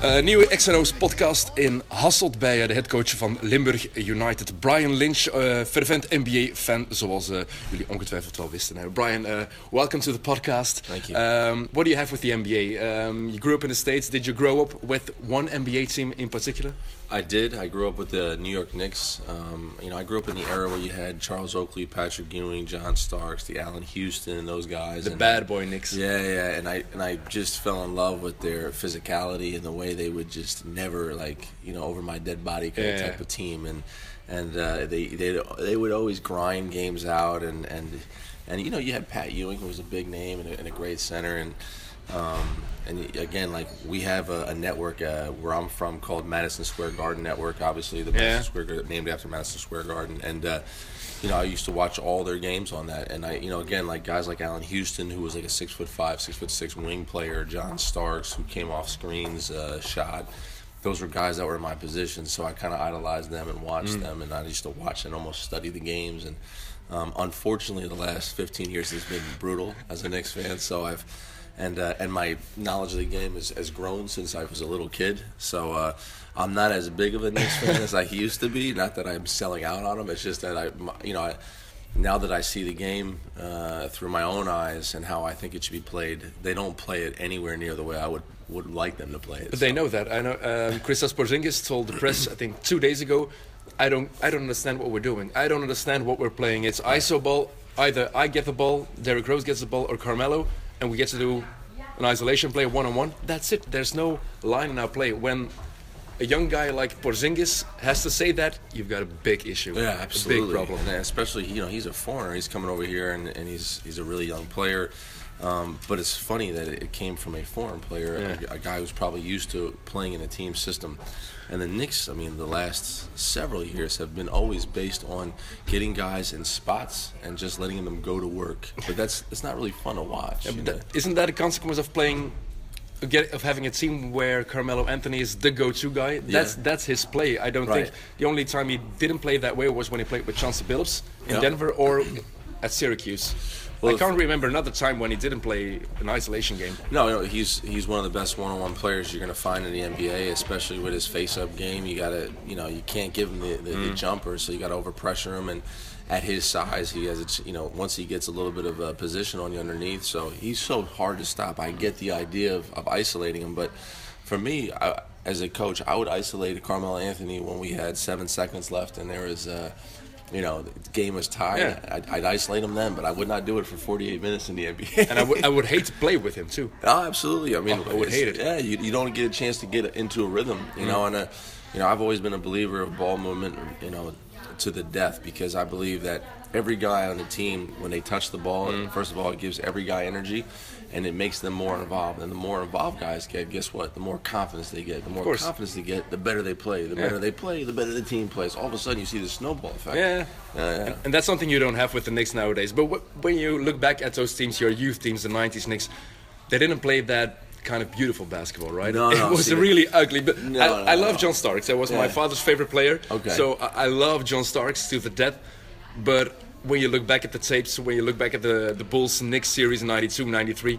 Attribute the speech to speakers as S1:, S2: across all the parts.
S1: Een nieuwe XNO's podcast in Hasselt bij eh, de headcoach van Limburg United, Brian Lynch, eh, fervent NBA-fan, zoals eh, jullie ongetwijfeld wel wisten. hè. Brian, uh, welcome to the podcast.
S2: Thank you.
S1: Um, what do you have with the NBA? Um, you grew up in the States. Did you grow up with one NBA team in particular?
S2: I did. I grew up with the New York Knicks. Um, you know, I grew up in the era where you had Charles Oakley, Patrick Ewing, John Starks, the Allan Houston, and those guys.
S1: The
S2: and
S1: bad boy Knicks.
S2: Yeah, yeah, and I and I just fell in love with their physicality and the way they would just never like you know over my dead body kind of type of team, and and uh, they they they would always grind games out, and and and you know you had Pat Ewing who was a big name and a, and a great center, and um, and again like we have a, a network uh, where I'm from called Madison Square Garden Network, obviously the
S1: Yeah.
S2: Madison Square Garden, named after Madison Square Garden, and. Uh, you know, I used to watch all their games on that, and I, you know, again, like guys like Allan Houston, who was like a six foot five, six foot six wing player, John Starks, who came off screens, uh, shot. Those were guys that were in my position, so I kind of idolized them and watched them, and I used to watch and almost study the games. And um, unfortunately, the last 15 years has been brutal as a Knicks fan. So I've and uh, and my knowledge of the game has, has grown since I was a little kid. So uh, I'm not as big of a Knicks fan as I used to be. Not that I'm selling out on them. It's just that I, you know, I, now that I see the game uh, through my own eyes and how I think it should be played, they don't play it anywhere near the way I would would like them to play it.
S1: But they know that. I know. Um, Kristaps Porzingis told the press, I think, two days ago, "I don't, I don't understand what we're doing. I don't understand what we're playing. It's ISO ball. Either I get the ball, Derrick Rose gets the ball, or Carmelo, and we get to do an isolation play one on one. That's it. There's no line in our play. When a young guy like Porzingis has to say that, you've got a big issue.
S2: Yeah,
S1: A
S2: absolutely.
S1: big problem.
S2: And especially, you know, he's a foreigner. He's coming over here, and, and he's he's a really young player. Um, but it's funny that it came from a foreign player,
S1: Yeah.
S2: a, a guy who's probably used to playing in a team system. And the Knicks, I mean, the last several years have been always based on getting guys in spots and just letting them go to work. But that's it's not really fun to watch. know?
S1: that, isn't that a consequence of playing, get, of having a team where Carmelo Anthony is the go-to guy? That's
S2: Yeah.
S1: that's his play. I don't think the only time he didn't play that way was when he played with Chauncey Billups in
S2: Yeah.
S1: Denver or at Syracuse.
S2: Well,
S1: I can't remember another time when he didn't play an isolation game.
S2: No, no, he's he's one of the best one-on-one players you're going to find in the NBA, especially with his face-up game. You got to, you know, you can't give him the, the, the jumper, so you got to overpressure him. And at his size, he has, a, you know, once he gets a little bit of a position on you underneath, so he's so hard to stop. I get the idea of, of isolating him, but for me, I, as a coach, I would isolate Carmelo Anthony when we had seven seconds left, and there was. Uh, you know, the game was tied.
S1: Yeah.
S2: I'd, I'd isolate him then, but I would not do it for 48 minutes in the NBA.
S1: And I would I would hate to play with him too.
S2: Oh, absolutely. I mean,
S1: Oh, I would hate it.
S2: Yeah, you, you don't get a chance to get into a rhythm, you know. And uh, you know, I've always been a believer of ball movement, you know, to the death because I believe that every guy on the team, when they touch the ball, first of all, it gives every guy energy, and it makes them more involved. And the more involved guys get, guess what? The more confidence they get. The more confidence they get, the better they play. The better they play, the better the team plays. All of a sudden, you see the snowball effect.
S1: Yeah.
S2: Yeah, yeah.
S1: And that's something you don't have with the Knicks nowadays. But wh- when you look back at those teams, your youth teams, the 90s Knicks, they didn't play that kind of beautiful basketball, right?
S2: No,
S1: it
S2: no,
S1: was
S2: see,
S1: really ugly. But
S2: No,
S1: I,
S2: no,
S1: I love. John Starks. That was my father's favorite player.
S2: Okay.
S1: So I, I love John Starks to the death. But when you look back at the tapes, when you look back at the, the Bulls Knicks series in 92, 93,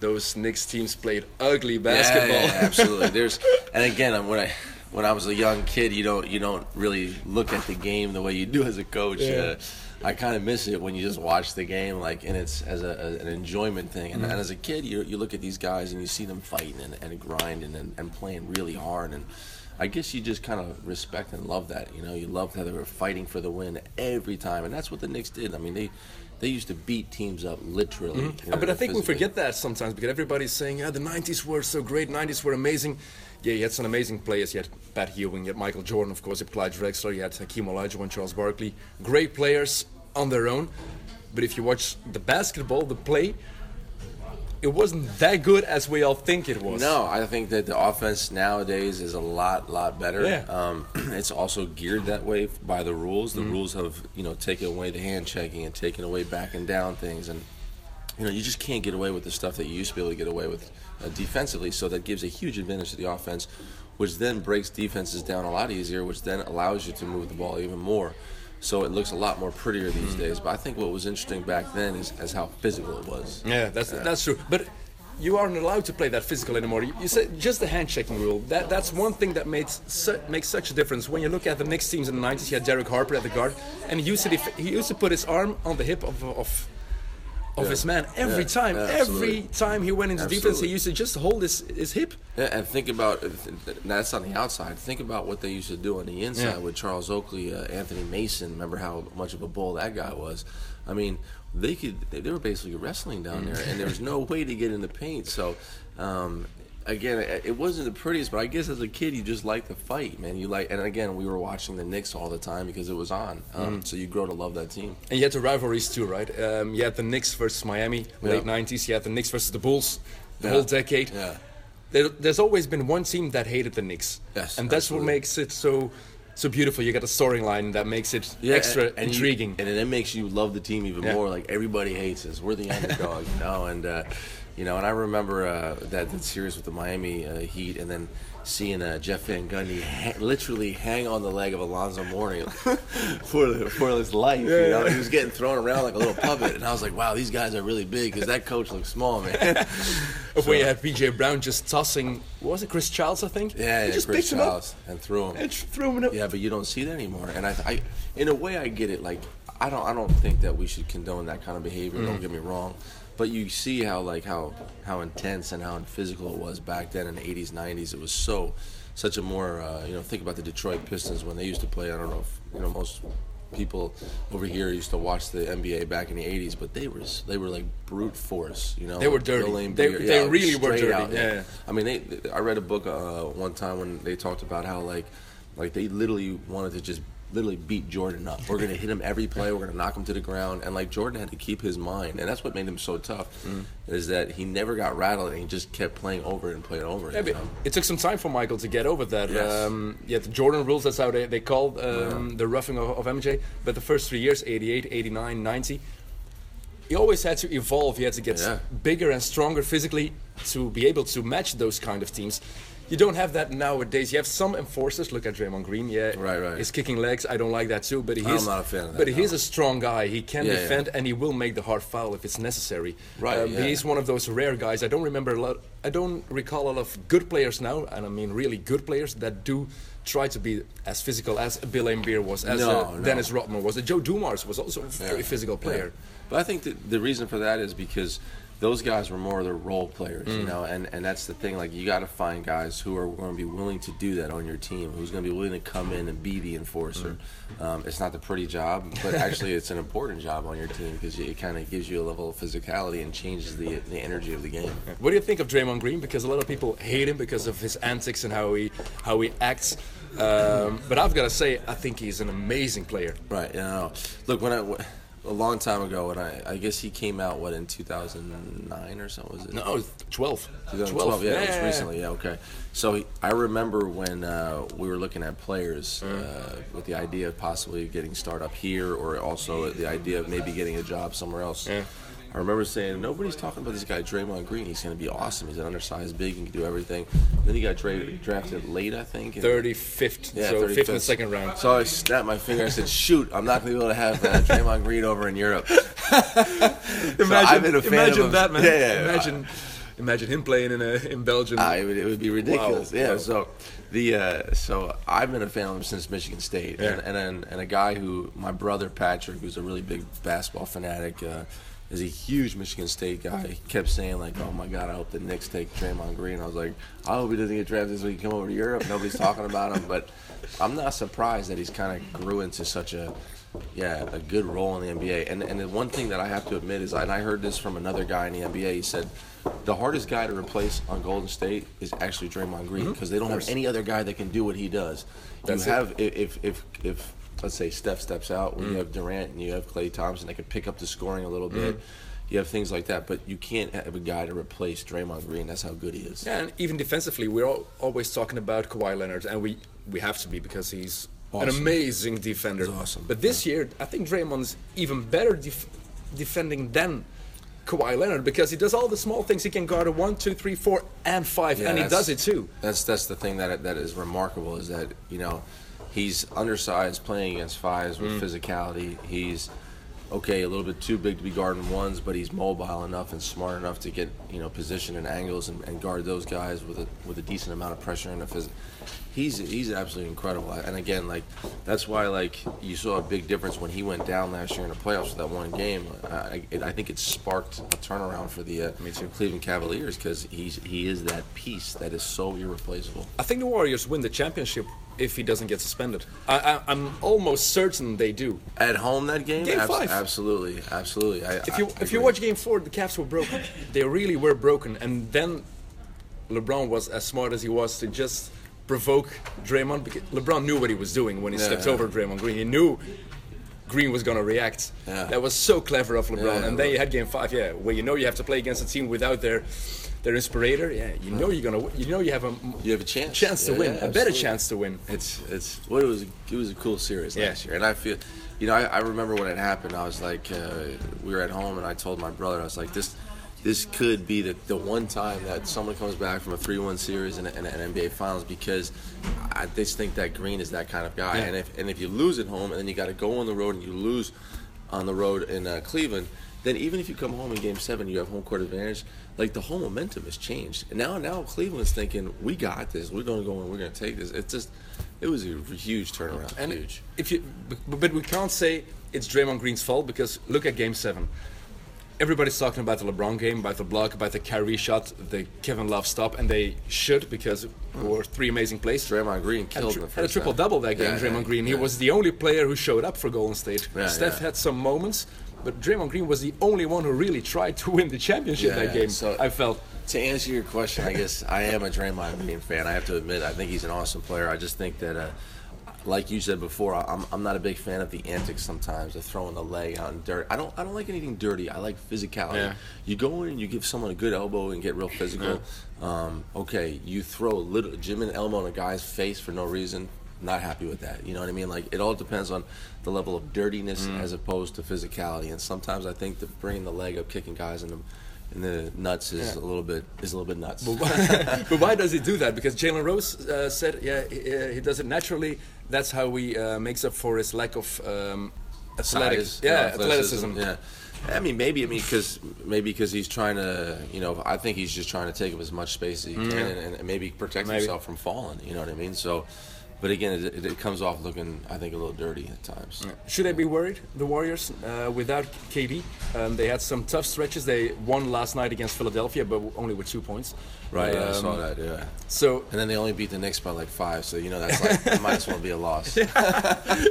S1: those Knicks teams played ugly basketball.
S2: Yeah, yeah, absolutely. There's, and again, when I when I was a young kid, you don't you don't really look at the game the way you do as a coach.
S1: Yeah.
S2: Uh, I kind of miss it when you just watch the game, like, and it's as a, as an enjoyment thing. And, and as a kid, you you look at these guys and you see them fighting and, and grinding and, and playing really hard. And I guess you just kind of respect and love that. You know, you love how they were fighting for the win every time, and that's what the Knicks did. I mean, they they used to beat teams up literally. Mm-hmm. you know,
S1: but I think we forget that sometimes because everybody's saying, yeah, the 90s were so great, 90s were amazing. Yeah, you had some amazing players. You had Pat Ewing, you had Michael Jordan, of course, you had Clyde Drexler, you had Hakeem Olajuwon, Charles Barkley. Great players on their own. But if you watch the basketball, the play, it wasn't that good as we all think it was.
S2: No, I think that the offense nowadays is a lot, lot better.
S1: Yeah.
S2: Um, it's also geared that way by the rules.
S1: Mm-hmm.
S2: The rules have, you know, taken away the hand checking and taken away backing down things, and you know, you just can't get away with the stuff that you used to be able to get away with uh, defensively. So that gives a huge advantage to the offense, which then breaks defenses down a lot easier, which then allows you to move the ball even more. So it looks a lot more prettier these hmm. days. But I think what was interesting back then is, is how physical it was.
S1: Yeah, that's that's true. But you aren't allowed to play that physical anymore. You, you said just the hand checking rule. That that's one thing that makes su- makes such a difference. When you look at the Knicks teams in the '90s, you had Derek Harper at the guard, and he used to def- he used to put his arm on the hip of of. Of
S2: Yeah.
S1: his man every
S2: Yeah,
S1: time,
S2: yeah,
S1: every time he went into defense, he used to just hold his his hip.
S2: Yeah, and think about that's on the outside. Think about what they used to do on the inside with Charles Oakley, uh, Anthony Mason. Remember how much of a bull that guy was? I mean, they could they they were basically wrestling down there, and there was no way to get in the paint. So. Um, Again, it wasn't the prettiest, but I guess as a kid, you just like the fight, man. You like, and again, we were watching the Knicks all the time because it was on. Um, So you grow to love that team.
S1: And you had the rivalries too, right? Um, you had the Knicks versus Miami, late
S2: Yeah.
S1: '90s. You had the Knicks versus the Bulls, the
S2: Yeah.
S1: whole decade.
S2: Yeah.
S1: There, there's always been one team that hated the Knicks,
S2: Yes,
S1: and that's what makes it so so beautiful. You got a storyline that makes it extra
S2: and- and you-
S1: intriguing.
S2: and it makes you love the team even
S1: Yeah.
S2: more. Like everybody hates us. We're the underdog, you know. And uh, you know, and I remember uh, that, that series with the Miami uh, Heat, and then seeing uh, Jeff Van Gundy ha- literally hang on the leg of Alonzo Mourning for for his life. you know, he was getting thrown around like a little puppet, and I was like, wow, these guys are really big because that coach looks small, man.
S1: Of when you had PJ Brown just tossing, what was it Chris Childs? I think.
S2: yeah, yeah,
S1: just
S2: Chris
S1: picked him up
S2: and threw him.
S1: and threw him up.
S2: Yeah, but you don't see that anymore. And I, I, in a way, I get it. Like, I don't, I don't think that we should condone that kind of behavior.
S1: Mm.
S2: Don't get me wrong, but you see how like how how intense and how physical it was back then in the '80s, '90s. It was so, such a more, uh, you know, think about the Detroit Pistons when they used to play. I don't know if you know most people over here used to watch the NBA back in the '80s, but they were they were like brute force. You know,
S1: They were dirty.
S2: Bill
S1: They-
S2: Laimbeer,
S1: they really were dirty, yeah.
S2: I mean, they, I read a book uh, one time when they talked about how like, like they literally wanted to just literally beat Jordan up. We're gonna hit him every play. We're gonna knock him to the ground. And like Jordan had to keep his mind, and that's what made him so tough.
S1: Mm.
S2: Is that he never got rattled and he just kept playing over and playing over.
S1: Yeah, it took some time for Michael to get over that.
S2: Yes.
S1: Um, yeah, the Jordan rules, that's how they, they called um, the roughing of, of MJ. But the first three years, 88, 89, 90, he always had to evolve. He had to get
S2: Yeah.
S1: bigger and stronger physically to be able to match those kind of teams. You don't have that nowadays. You have some enforcers. Look at Draymond Green. Yeah,
S2: Right, right.
S1: He's kicking legs. I don't like that too. But he's
S2: I'm not a fan of that,
S1: But
S2: no.
S1: a strong guy. He can
S2: Yeah, yeah.
S1: defend and he will make the hard foul if it's necessary.
S2: Right,
S1: Um,
S2: yeah.
S1: He's one of those rare guys. I don't remember a lot. I don't recall a lot of good players now, and I mean really good players that do try to be as physical as Bill Laimbeer was, as
S2: No,
S1: uh,
S2: no.
S1: Dennis Rodman was. Joe Dumars was also a very
S2: Yeah.
S1: physical player.
S2: Yeah. But I think the reason for that is because those guys were more the role players,
S1: Mm.
S2: you know, and, and that's the thing. Like you got to find guys who are going to be willing to do that on your team, who's going to be willing to come in and be the enforcer.
S1: Mm.
S2: Um, it's not the pretty job, but actually it's an important job on your team because it kind of gives you a level of physicality and changes the the energy of the game.
S1: What do you think of Draymond Green? Because a lot of people hate him because of his antics and how he how he acts. Um, but I've got to say, I think he's an amazing player.
S2: Right. You know, look when I. w- A long time ago, when I, I guess he came out what in 2009 or something was it?
S1: No, 12.
S2: 2012, yeah, it was
S1: yeah.
S2: recently. Yeah, okay. So he- I remember when uh, we were looking at players
S1: Mm.
S2: uh, with the idea of possibly getting start up here, or also the idea of maybe getting a job somewhere else.
S1: Yeah.
S2: I remember saying nobody's talking about this guy Draymond Green. He's going to be awesome. He's an undersized big. He can do everything. Then he got dra- drafted late, I think. and-
S1: 35th,
S2: Yeah,
S1: so
S2: 35th.
S1: fifth in the second round.
S2: So I snapped my finger. I said, "Shoot! I'm not going to be able to have uh, Draymond Green over in Europe."
S1: Imagine,
S2: I've been a fan
S1: imagine
S2: of him.
S1: that, man.
S2: Yeah, yeah.
S1: Imagine, imagine him playing in a, in Belgium.
S2: Ah, it, would, it would be ridiculous.
S1: Wow.
S2: Yeah.
S1: Wow.
S2: So the uh, so I've been a fan of him since Michigan State,
S1: Yeah.
S2: and, and and and a guy who my brother Patrick, who's a really big basketball fanatic. Uh, is a huge Michigan State guy. He kept saying like, "Oh my God, I hope the Knicks take Draymond Green." I was like, "I hope he doesn't get drafted so he can come over to Europe. Nobody's talking about him." But I'm not surprised that he's kind of grew into such a yeah a good role in the NBA. And and the one thing that I have to admit is, and I heard this from another guy in the NBA. He said the hardest guy to replace on Golden State is actually Draymond Green because they don't have any other guy that can do what he does.
S1: That's
S2: you have if if if, if let's say Steph steps out, when you mm. have Durant and you have Klay Thompson that can pick up the scoring a little mm. bit. You have things like that, but you can't have a guy to replace Draymond Green. That's how good he is.
S1: Yeah, and even defensively, we're all, always talking about Kawhi Leonard, and we we have to be because he's an amazing defender.
S2: He's awesome.
S1: But this year, I think Draymond's even better def- defending than Kawhi Leonard because he does all the small things. He can guard a one, two, three, four, and five,
S2: Yeah,
S1: and he does it too.
S2: That's that's the thing that that is remarkable is that you know he's undersized playing against fives with
S1: Mm.
S2: physicality. He's okay, a little bit too big to be guarding ones, but he's mobile enough and smart enough to get you know position and angles and, and guard those guys with a with a decent amount of pressure and a phys- He's he's absolutely incredible. And again, like that's why like you saw a big difference when he went down last year in the playoffs with that one game. I, I, I think it sparked a turnaround for the uh,
S1: Me.
S2: Cleveland Cavaliers because he's he is that piece that is so irreplaceable.
S1: I think the Warriors win the championship if he doesn't get suspended. I, I, I'm almost certain they do.
S2: At home, that game,
S1: Game
S2: Abs-
S1: five.
S2: absolutely, absolutely. I,
S1: If you
S2: I
S1: if you watch Game Four, the Cavs were broken. They really were broken, and then LeBron was as smart as he was to just provoke Draymond. Because LeBron knew what he was doing when he
S2: Yeah,
S1: stepped
S2: yeah.
S1: over Draymond Green. He knew Green was gonna react.
S2: Yeah.
S1: That was so clever of LeBron. And then you had Game Five, yeah, where you know you have to play against a team without their their inspirator. Yeah, you know you're gonna, you know you have a
S2: you have a chance,
S1: chance to
S2: Yeah,
S1: win,
S2: yeah,
S1: a better chance to win.
S2: It's it's well, it was it was a cool series
S1: Yeah.
S2: last year, and I feel, you know, I, I remember when it happened. I was like, uh, we were at home, and I told my brother, I was like, this this could be the, the one time that someone comes back from a three one series in, in an NBA Finals because I just think that Green is that kind of guy,
S1: Yeah.
S2: and if and if you lose at home and then you got to go on the road and you lose on the road in uh, Cleveland. Then even if you come home in Game Seven, you have home court advantage. Like the whole momentum has changed, and now now Cleveland's thinking we got this. We're going to go and we're going to take this. It's just it was a huge turnaround.
S1: And
S2: huge.
S1: if you, but we can't say it's Draymond Green's fault because look at Game Seven. Everybody's talking about the LeBron game, about the block, about the Kyrie shot, the Kevin Love stop, and they should because it were three amazing plays.
S2: Draymond Green
S1: Had a,
S2: killed the
S1: had a triple double that game,
S2: Yeah,
S1: Draymond
S2: yeah,
S1: Green. He was the only player who showed up for Golden State.
S2: Yeah,
S1: Steph
S2: yeah.
S1: had some moments, but Draymond Green was the only one who really tried to win the championship
S2: Yeah,
S1: that game.
S2: so-
S1: I felt.
S2: To answer your question, I guess I am a Draymond Green fan. I have to admit, I think he's an awesome player. I just think that, uh, like you said before, I'm, I'm not a big fan of the antics sometimes of throwing the leg out in dirt. I don't I don't like anything dirty. I like physicality.
S1: Yeah.
S2: You go in and you give someone a good elbow and get real physical. Um, okay, you throw a little Jim and elbow in a guy's face for no reason. Not happy with that. You know what I mean? Like it all depends on the level of dirtiness as opposed to physicality. And sometimes I think that bringing the leg up, kicking guys in the in the nuts is a little bit is a little bit nuts.
S1: but why does he do that? Because Jalen Rose uh, said, yeah, he, uh, he does it naturally. That's how he uh, makes up for his lack of um, athletics.
S2: Size,
S1: Yeah, athleticism.
S2: Yeah. I mean, maybe. I mean, because maybe because he's trying to, you know, I think he's just trying to take up as much space as he can, and, and maybe protect
S1: Maybe.
S2: himself from falling. You know what I mean? So, but again, it, it, comes off looking, I think, a little dirty at times.
S1: Should they be worried, the Warriors, uh, without KD? Um, they had some tough stretches. They won last night against Philadelphia, but only with two points.
S2: Right? yeah, I
S1: Um,
S2: saw that. Yeah.
S1: So
S2: And then they only beat the Knicks by like five, so you know that's like that might as well be a loss.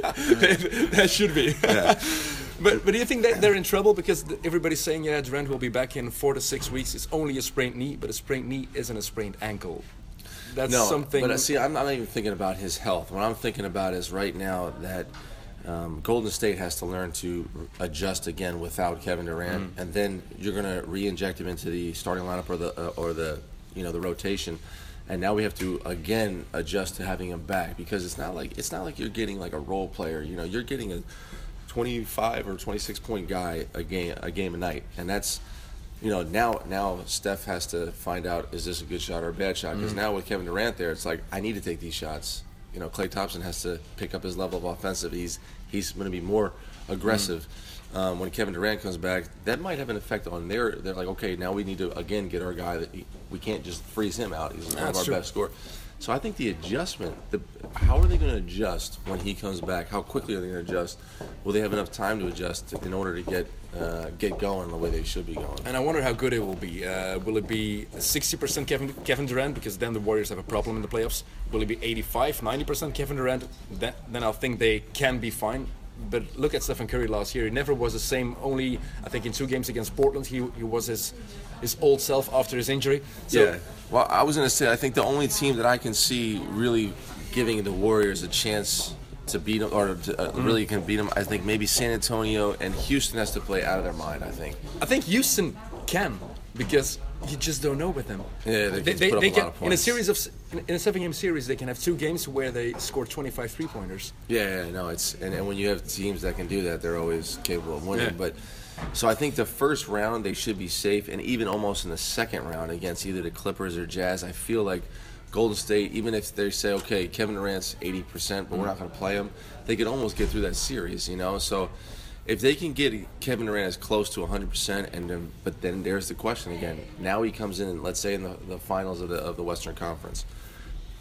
S1: that should be. Yeah. but but do you think that they're in trouble because everybody's saying yeah Durant will be back in four to six weeks. It's only a sprained knee, but a sprained knee isn't a sprained ankle. That's
S2: no,
S1: something.
S2: But uh, see, I'm not even thinking about his health. What I'm thinking about is right now that um, Golden State has to learn to adjust again without Kevin Durant,
S1: Mm.
S2: and then you're going to re-inject him into the starting lineup or the uh, or the you know the rotation. And now we have to again adjust to having him back because it's not like it's not like you're getting like a role player. You know, you're getting a 25 or 26 point guy a game a game a night, and that's you know now now Steph has to find out is this a good shot or a bad shot because now with Kevin Durant there, it's like I need to take these shots. You know, Klay Thompson has to pick up his level of offensive. He's he's going to be more aggressive. Um, when Kevin Durant comes back, that might have an effect on their. They're like, okay, now we need to again get our guy that he, we can't just freeze him out. He's one of
S1: That's
S2: our
S1: true.
S2: best scorers. So I think the adjustment, the how are they going to adjust when he comes back? How quickly are they going to adjust? Will they have enough time to adjust in order to get uh, get going the way they should be going?
S1: and I wonder how good it will be. Uh, will it be 60% Kevin, Kevin Durant? Because then the Warriors have a problem in the playoffs. Will it be 85, 90% Kevin Durant? Then, then I think they can be fine. But look at Stephen Curry last year. He never was the same. Only, I think, in two games against Portland, he, he was his, his old self after his injury. So,
S2: yeah. Well, I was going to say I think the only team that I can see really giving the Warriors a chance to beat them or to, uh,
S1: Mm-hmm.
S2: really can beat them. I think maybe San Antonio and Houston has to play out of their mind. I think.
S1: I think Houston can because you just don't know with them.
S2: Yeah, they
S1: they, they
S2: a
S1: can
S2: lot of
S1: in a series of in- in a seven-game series they can have two games where they score 25 three-pointers.
S2: Yeah, yeah, no, it's and, and when you have teams that can do that, they're always capable of winning.
S1: Yeah.
S2: But so I think the first round they should be safe, and even almost in the second round against either the Clippers or Jazz, I feel like Golden State, even if they say okay, Kevin Durant's eighty percent, but we're not going to play him, they could almost get through that series, you know. So if they can get Kevin Durant as close to 100%, and then, but then there's the question again. Now he comes in, let's say in the, the finals of the of the Western Conference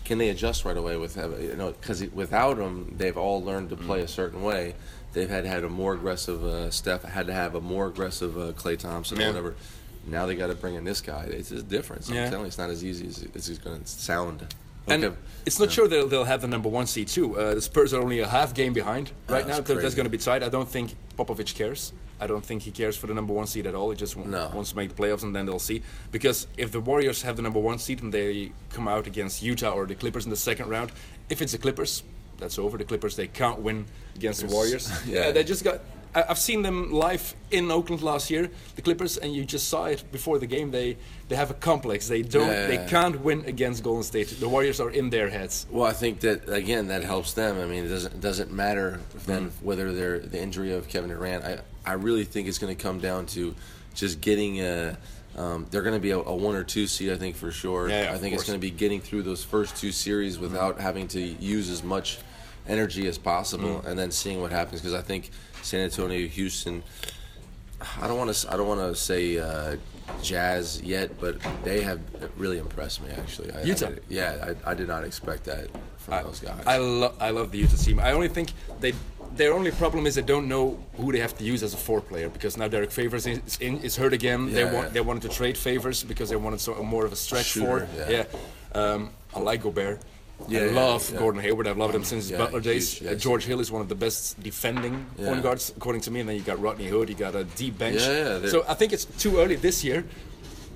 S2: can they adjust right away with? You know, because without them they've all learned to play a certain way. They've had had a more aggressive uh, Steph, had to have a more aggressive uh, Klay Thompson, or whatever. Now they got to bring in this guy. It's a difference. I'm telling you, it's not as easy as, as it's going to sound.
S1: And
S2: Okay.
S1: it's not sure they'll, they'll have the number one seed too. Uh, the Spurs are only a half game behind right
S2: that's
S1: now. so That's going to be tight. I don't think Popovich cares. I don't think he cares for the number one seed at all. He just
S2: No.
S1: wants to make the playoffs and then they'll see. Because if the Warriors have the number one seed and they come out against Utah or the Clippers in the second round, if it's the Clippers, that's over. The Clippers they can't win against the Warriors.
S2: yeah.
S1: Uh, yeah, they just got. I- I've seen them live in Oakland last year, the Clippers, and you just saw it before the game. They they have a complex. They don't.
S2: Yeah.
S1: They can't win against Golden State. The Warriors are in their heads.
S2: Well, I think that again that helps them. I mean, it doesn't doesn't matter then mm-hmm. whether they're the injury of Kevin Durant. I I really think it's going to come down to just getting a. Um, they're going to be a, a one or two seed, I think for sure.
S1: Yeah, yeah,
S2: I think it's going to be getting through those first two series without having to use as much energy as possible, and then seeing what happens. Because I think San Antonio, Houston. I don't want to. I don't want to say uh, Jazz yet, but they have really impressed me. Actually, I,
S1: Utah.
S2: I, yeah, I, I did not expect that from
S1: I,
S2: those guys.
S1: I, lo- I love the Utah team. I only think they their only problem is they don't know who they have to use as a four player because now Derrick Favors is, in, is hurt again. they want
S2: yeah.
S1: they wanted to trade Favors because they wanted so, more of a stretch
S2: Shooter,
S1: four.
S2: yeah.
S1: Um, I like Gobert.
S2: Yeah,
S1: I
S2: yeah,
S1: love
S2: yeah.
S1: Gordon Hayward. I've loved him since his
S2: Yeah,
S1: Butler days.
S2: huge,
S1: Uh. George Hill is one of the best defending
S2: Yeah.
S1: point guards, according to me. And then you got Rodney Hood. You got a deep bench.
S2: Yeah, yeah,
S1: so I think it's too early this year,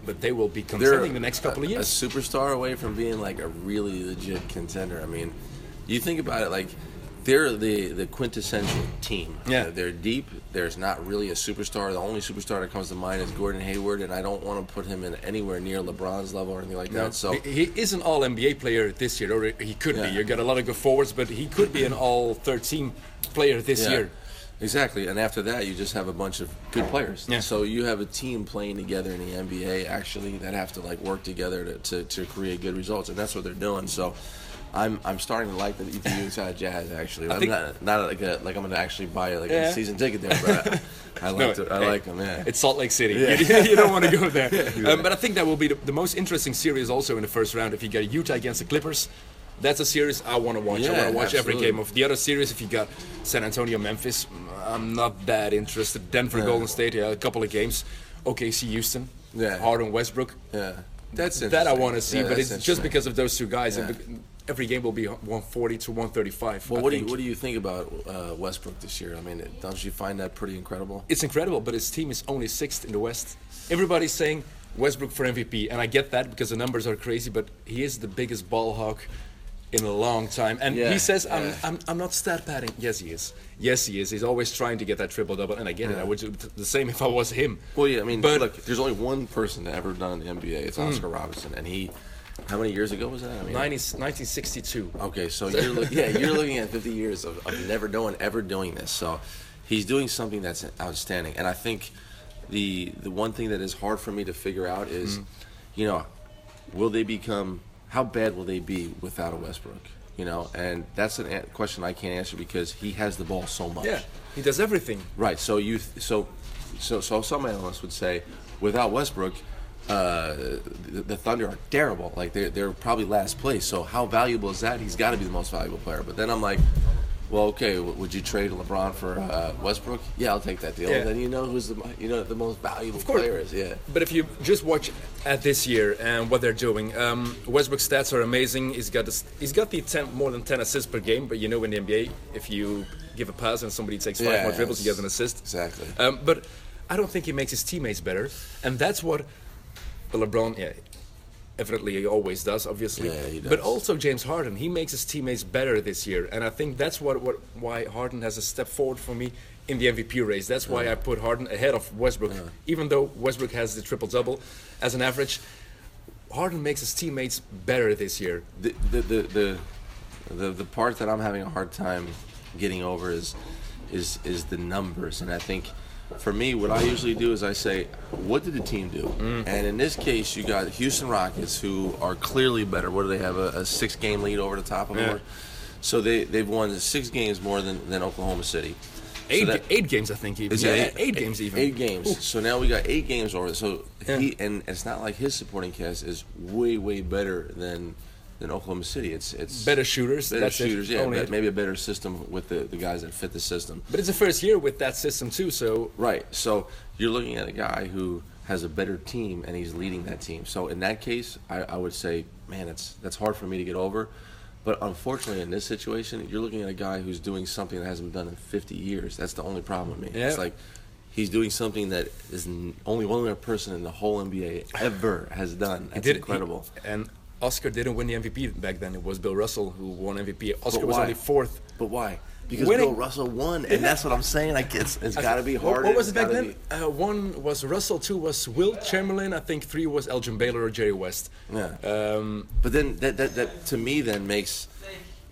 S1: but they will be
S2: They're
S1: contending the next couple of years.
S2: A superstar away from being like a really legit contender. I mean, you think about it, like they're the the quintessential team.
S1: Yeah.
S2: they're deep. There's not really a superstar. The only superstar that comes to mind is Gordon Hayward, and I don't want to put him in anywhere near LeBron's level or anything like that. So
S1: he, he is an All NBA player this year, or he could
S2: Yeah.
S1: be. You got a lot of good forwards, but he could be an All 13 player this
S2: Yeah,
S1: year.
S2: Exactly, and after that, you just have a bunch of good players.
S1: Yeah.
S2: So you have a team playing together in the NBA, actually, that have to like work together to, to, to create good results, and that's what they're doing. So. I'm, I'm starting to like the Utah Jazz actually. I'm
S1: think-
S2: not not like a, like I'm gonna actually buy like
S1: Yeah.
S2: a season ticket there, but I, I like
S1: No,
S2: I
S1: hey,
S2: like them. Yeah.
S1: It's Salt Lake City.
S2: Yeah.
S1: You, you don't want to go there. um, but I think that will be the, the most interesting series also in the first round. If you get Utah against the Clippers, that's a series I want to watch. I want to watch every game of the other series. If you got San Antonio, Memphis, I'm not that interested. Denver,
S2: Yeah.
S1: Golden State, yeah, a couple of games. OKC, Houston,
S2: Yeah.
S1: Harden, Westbrook.
S2: yeah, that's
S1: That I want to see,
S2: Yeah,
S1: but it's just because of those two guys. and
S2: Yeah.
S1: Every game will be 140 to 135.
S2: Well,
S1: I
S2: what do you
S1: think.
S2: what do you think about uh, Westbrook this year? I mean, don't you find that pretty incredible?
S1: it's incredible, but his team is only sixth in the West. Everybody's saying Westbrook for MVP, and I get that because the numbers are crazy, but he is the biggest ball hawk in a long time. And
S2: Yeah,
S1: he says, I'm,
S2: yeah.
S1: I'm, I'm not stat padding. Yes, he is. Yes, he is. He's always trying to get that triple double, and I get it. I would do the same if I was him.
S2: Well, yeah, I mean,
S1: But-
S2: look, there's only one person that ever done the NBA. It's Oscar Robinson, and he, how many years ago was that? I mean,
S1: 90, 1962.
S2: Okay, so you're look, yeah, you're looking at 50 years of, of never no one ever doing this. So he's doing something that's outstanding, and I think the the one thing that is hard for me to figure out is,
S1: Mm.
S2: you know, will they become how bad will they be without a Westbrook? You know, and that's a question I can't answer because he has the ball so much.
S1: Yeah, he does everything.
S2: Right. So you so so so some analysts would say without Westbrook, uh, the, the Thunder are terrible. Like they're they're probably last place. So how valuable is that? He's got to be the most valuable player. But then I'm like. Well, okay. w- Would you trade LeBron for uh, Westbrook? Yeah, I'll take that deal.
S1: Yeah.
S2: Then you know who's the you know the most valuable
S1: Of course.
S2: player is. Yeah.
S1: But if you just watch at this year and what they're doing, um, Westbrook's stats are amazing. He's got this, he's got the 10, more than 10 assists per game. But you know in the NBA, if you give a pass and somebody takes five
S2: Yeah,
S1: more dribbles, you
S2: it's-
S1: get an assist.
S2: exactly.
S1: Um, but I don't think he makes his teammates better, and that's what LeBron. Yeah, evidently he always does, obviously.
S2: Yeah, he does.
S1: But also James Harden, he makes his teammates better this year, and I think that's what, what why Harden has a step forward for me in the MVP race. That's why I put Harden ahead of Westbrook, even though Westbrook has the triple double as an average. Harden makes his teammates better this year.
S2: the the the the, the, the part that I'm having a hard time getting over is is is the numbers, and I think for me, what I usually do is I say, what did the team do? Mm. And in this case, you got Houston Rockets, who are clearly better. What do they have? A, a six-game lead over the top of them.
S1: Yeah.
S2: So they they've won six games more than, than Oklahoma City. So
S1: Eight,
S2: that-
S1: eight games, I think. Even. yeah, eight, games even.
S2: Eight games.
S1: Ooh.
S2: So now we got eight games over. So
S1: Yeah.
S2: he and it's not like his supporting cast is way way better than than Oklahoma City. It's it's
S1: Better shooters.
S2: better
S1: that's it.
S2: shooters. Yeah,
S1: Only
S2: but
S1: it.
S2: maybe a better system with the, the guys that fit the system.
S1: But it's the first year with that system too, so
S2: Right. So you're looking at a guy who has a better team and he's leading that team. So in that case, I, I would say, man, it's that's hard for me to get over. But unfortunately, in this situation, you're looking at a guy who's doing something that hasn't been done in 50 years. That's the only problem with me.
S1: Yeah.
S2: It's like he's doing something that is n- only one other person in the whole NBA ever has done. That's
S1: did-
S2: incredible.
S1: he- and Oscar didn't win the MVP back then. It was Bill Russell who won MVP. Oscar was only fourth.
S2: But why? Because
S1: Winning-
S2: Bill Russell won, and that's what I'm saying. Like it's it's got to be hard.
S1: What, was it back then? Uh, one was Russell, two was Wilt Chamberlain. I think three was Elgin Baylor or Jerry West.
S2: Yeah.
S1: Um,
S2: But then that, that, that to me then makes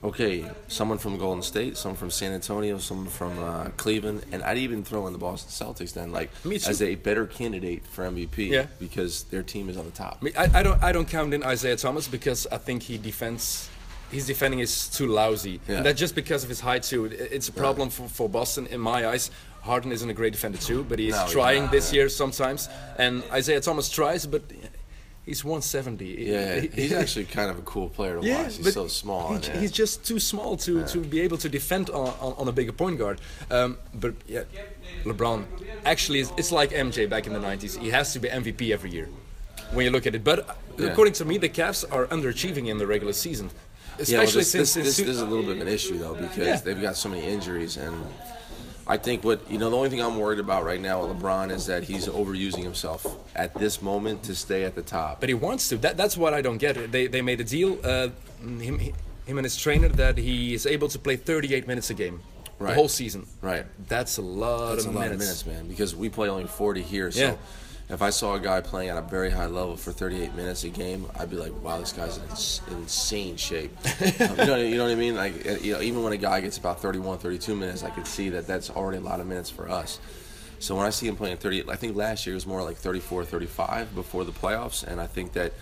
S2: okay, someone from Golden State, someone from San Antonio, someone from uh, Cleveland, and I'd even throw in the Boston Celtics then, like as a better candidate for MVP
S1: Yeah.
S2: because their team is on the top.
S1: I, mean, I, I don't I don't count in Isaiah Thomas because I think he defends his defending is too lousy.
S2: Yeah.
S1: And that's just because of his height too. It- It's a problem for, for Boston in my eyes. Harden isn't a great defender too, but he is
S2: No, he's
S1: trying
S2: not.
S1: this year sometimes. And Isaiah Thomas tries, but he's 170.
S2: Yeah,
S1: He-
S2: he's actually kind of a cool player to watch. He's so small.
S1: he-
S2: yeah.
S1: He's just too small to, to be able to defend on, on, on a bigger point guard. Um, but yeah, LeBron actually is, it's like MJ back in the 90s. He has to be MVP every year when you look at it. But
S2: Yeah.
S1: according to me, the Cavs are underachieving in the regular season.
S2: Yeah, well,
S1: Especially
S2: this,
S1: since,
S2: this, this, this is a little bit of an issue though because
S1: Yeah.
S2: they've got so many injuries and I think what you know the only thing I'm worried about right now with LeBron is that he's overusing himself at this moment to stay at the top.
S1: but he wants to. That, that's what I don't get. They, they made a deal, uh, him, him and his trainer, that he is able to play 38 minutes a game. The whole season.
S2: Right.
S1: That's a lot,
S2: That's
S1: of,
S2: a lot
S1: minutes.
S2: of minutes, man. Because we play only 40 here. So
S1: Yeah.
S2: If I saw a guy playing at a very high level for 38 minutes a game, I'd be like, wow, this guy's in ins- insane shape. Um, you, know, you know what I mean? Like, you know, even when a guy gets about 31, 32 minutes, I could see that that's already a lot of minutes for us. So when I see him playing 30, I think last year it was more like 34, 35 before the playoffs, and I think that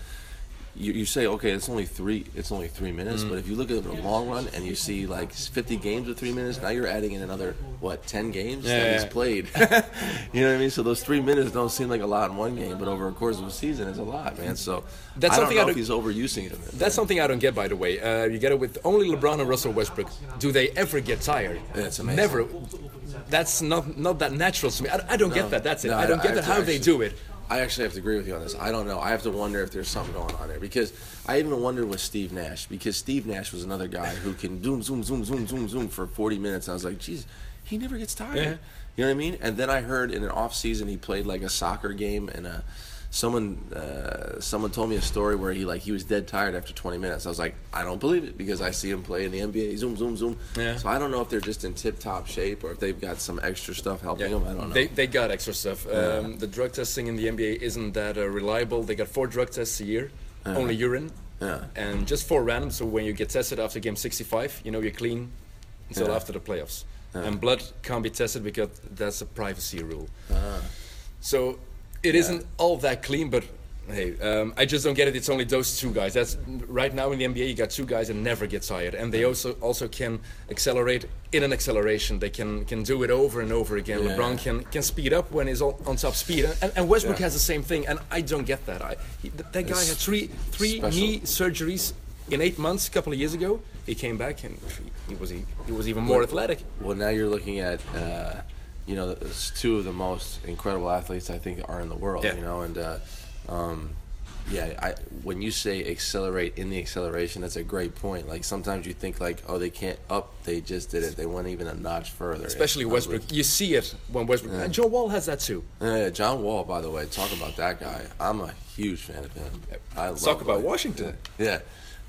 S2: you, you say okay, it's only three, it's only three minutes,
S1: Mm.
S2: but if you look at the long run and you see like 50 games with three minutes, now you're adding in another what 10 games that
S1: Yeah.
S2: he's played. you know what I mean? So those three minutes don't seem like a lot in one game, but over a course of a season, it's a lot, man. So
S1: That's
S2: I don't
S1: something
S2: know
S1: I
S2: if
S1: don't-
S2: he's overusing it.
S1: That's something I don't get, by the way. Uh, you get it with only LeBron and Russell Westbrook. Do they ever get tired?
S2: It's amazing.
S1: Never. That's not not that natural to me. I, I don't get that. That's it.
S2: No,
S1: I don't get
S2: have
S1: that
S2: how
S1: how they do it.
S2: I actually have to agree with you on this. I don't know. I have to wonder if there's something going on there because I even wondered with Steve Nash because Steve Nash was another guy who can zoom, zoom, zoom, zoom, zoom, zoom for 40 minutes. I was like, geez, he never gets tired.
S1: Yeah.
S2: You know what I mean? And then I heard in an off season he played like a soccer game and uh, someone uh, someone told me a story where he like he was dead tired after 20 minutes. I was like, I don't believe it because I see him play in the NBA. Zoom, zoom, zoom.
S1: Yeah.
S2: So I don't know if they're just in tip top shape or if they've got some extra stuff helping them. I don't know.
S1: They, they got extra stuff. Um, the drug testing in the NBA isn't that uh, reliable. They got four drug tests a year, only urine,
S2: Yeah.
S1: and just four random. So when you get tested after game 65, you know you're clean until
S2: Yeah.
S1: after the playoffs. And blood can't be tested because that's a privacy rule.
S2: Ah.
S1: So it not all that clean, but hey, um, I just don't get it. It's only those two guys. That's right now in the NBA. You got two guys that never get tired, and they also also can accelerate in an acceleration. They can can do it over and over again.
S2: Yeah.
S1: LeBron can can speed up when he's on, on top speed, and, and Westbrook
S2: Yeah.
S1: has the same thing. And I don't get that. I he, that, that guy had three three
S2: special.
S1: knee surgeries in eight months a couple of years ago. He came back and he was he, he was even more
S2: Well-
S1: athletic.
S2: Well, now you're looking at, uh, you know, it's two of the most incredible athletes I think are in the world.
S1: Yeah.
S2: You know, and uh, um, Yeah, I, when you say accelerate in the acceleration, that's a great point. Like sometimes you think like, oh, they can't up, they just did it. They went even a notch further.
S1: Especially
S2: It's
S1: Westbrook. You see it when Westbrook. And Joe Wall has that too.
S2: Yeah, John Wall, by the way, talk about that guy. I'm a huge fan of him. I love
S1: Talk about
S2: like-
S1: Washington.
S2: Yeah,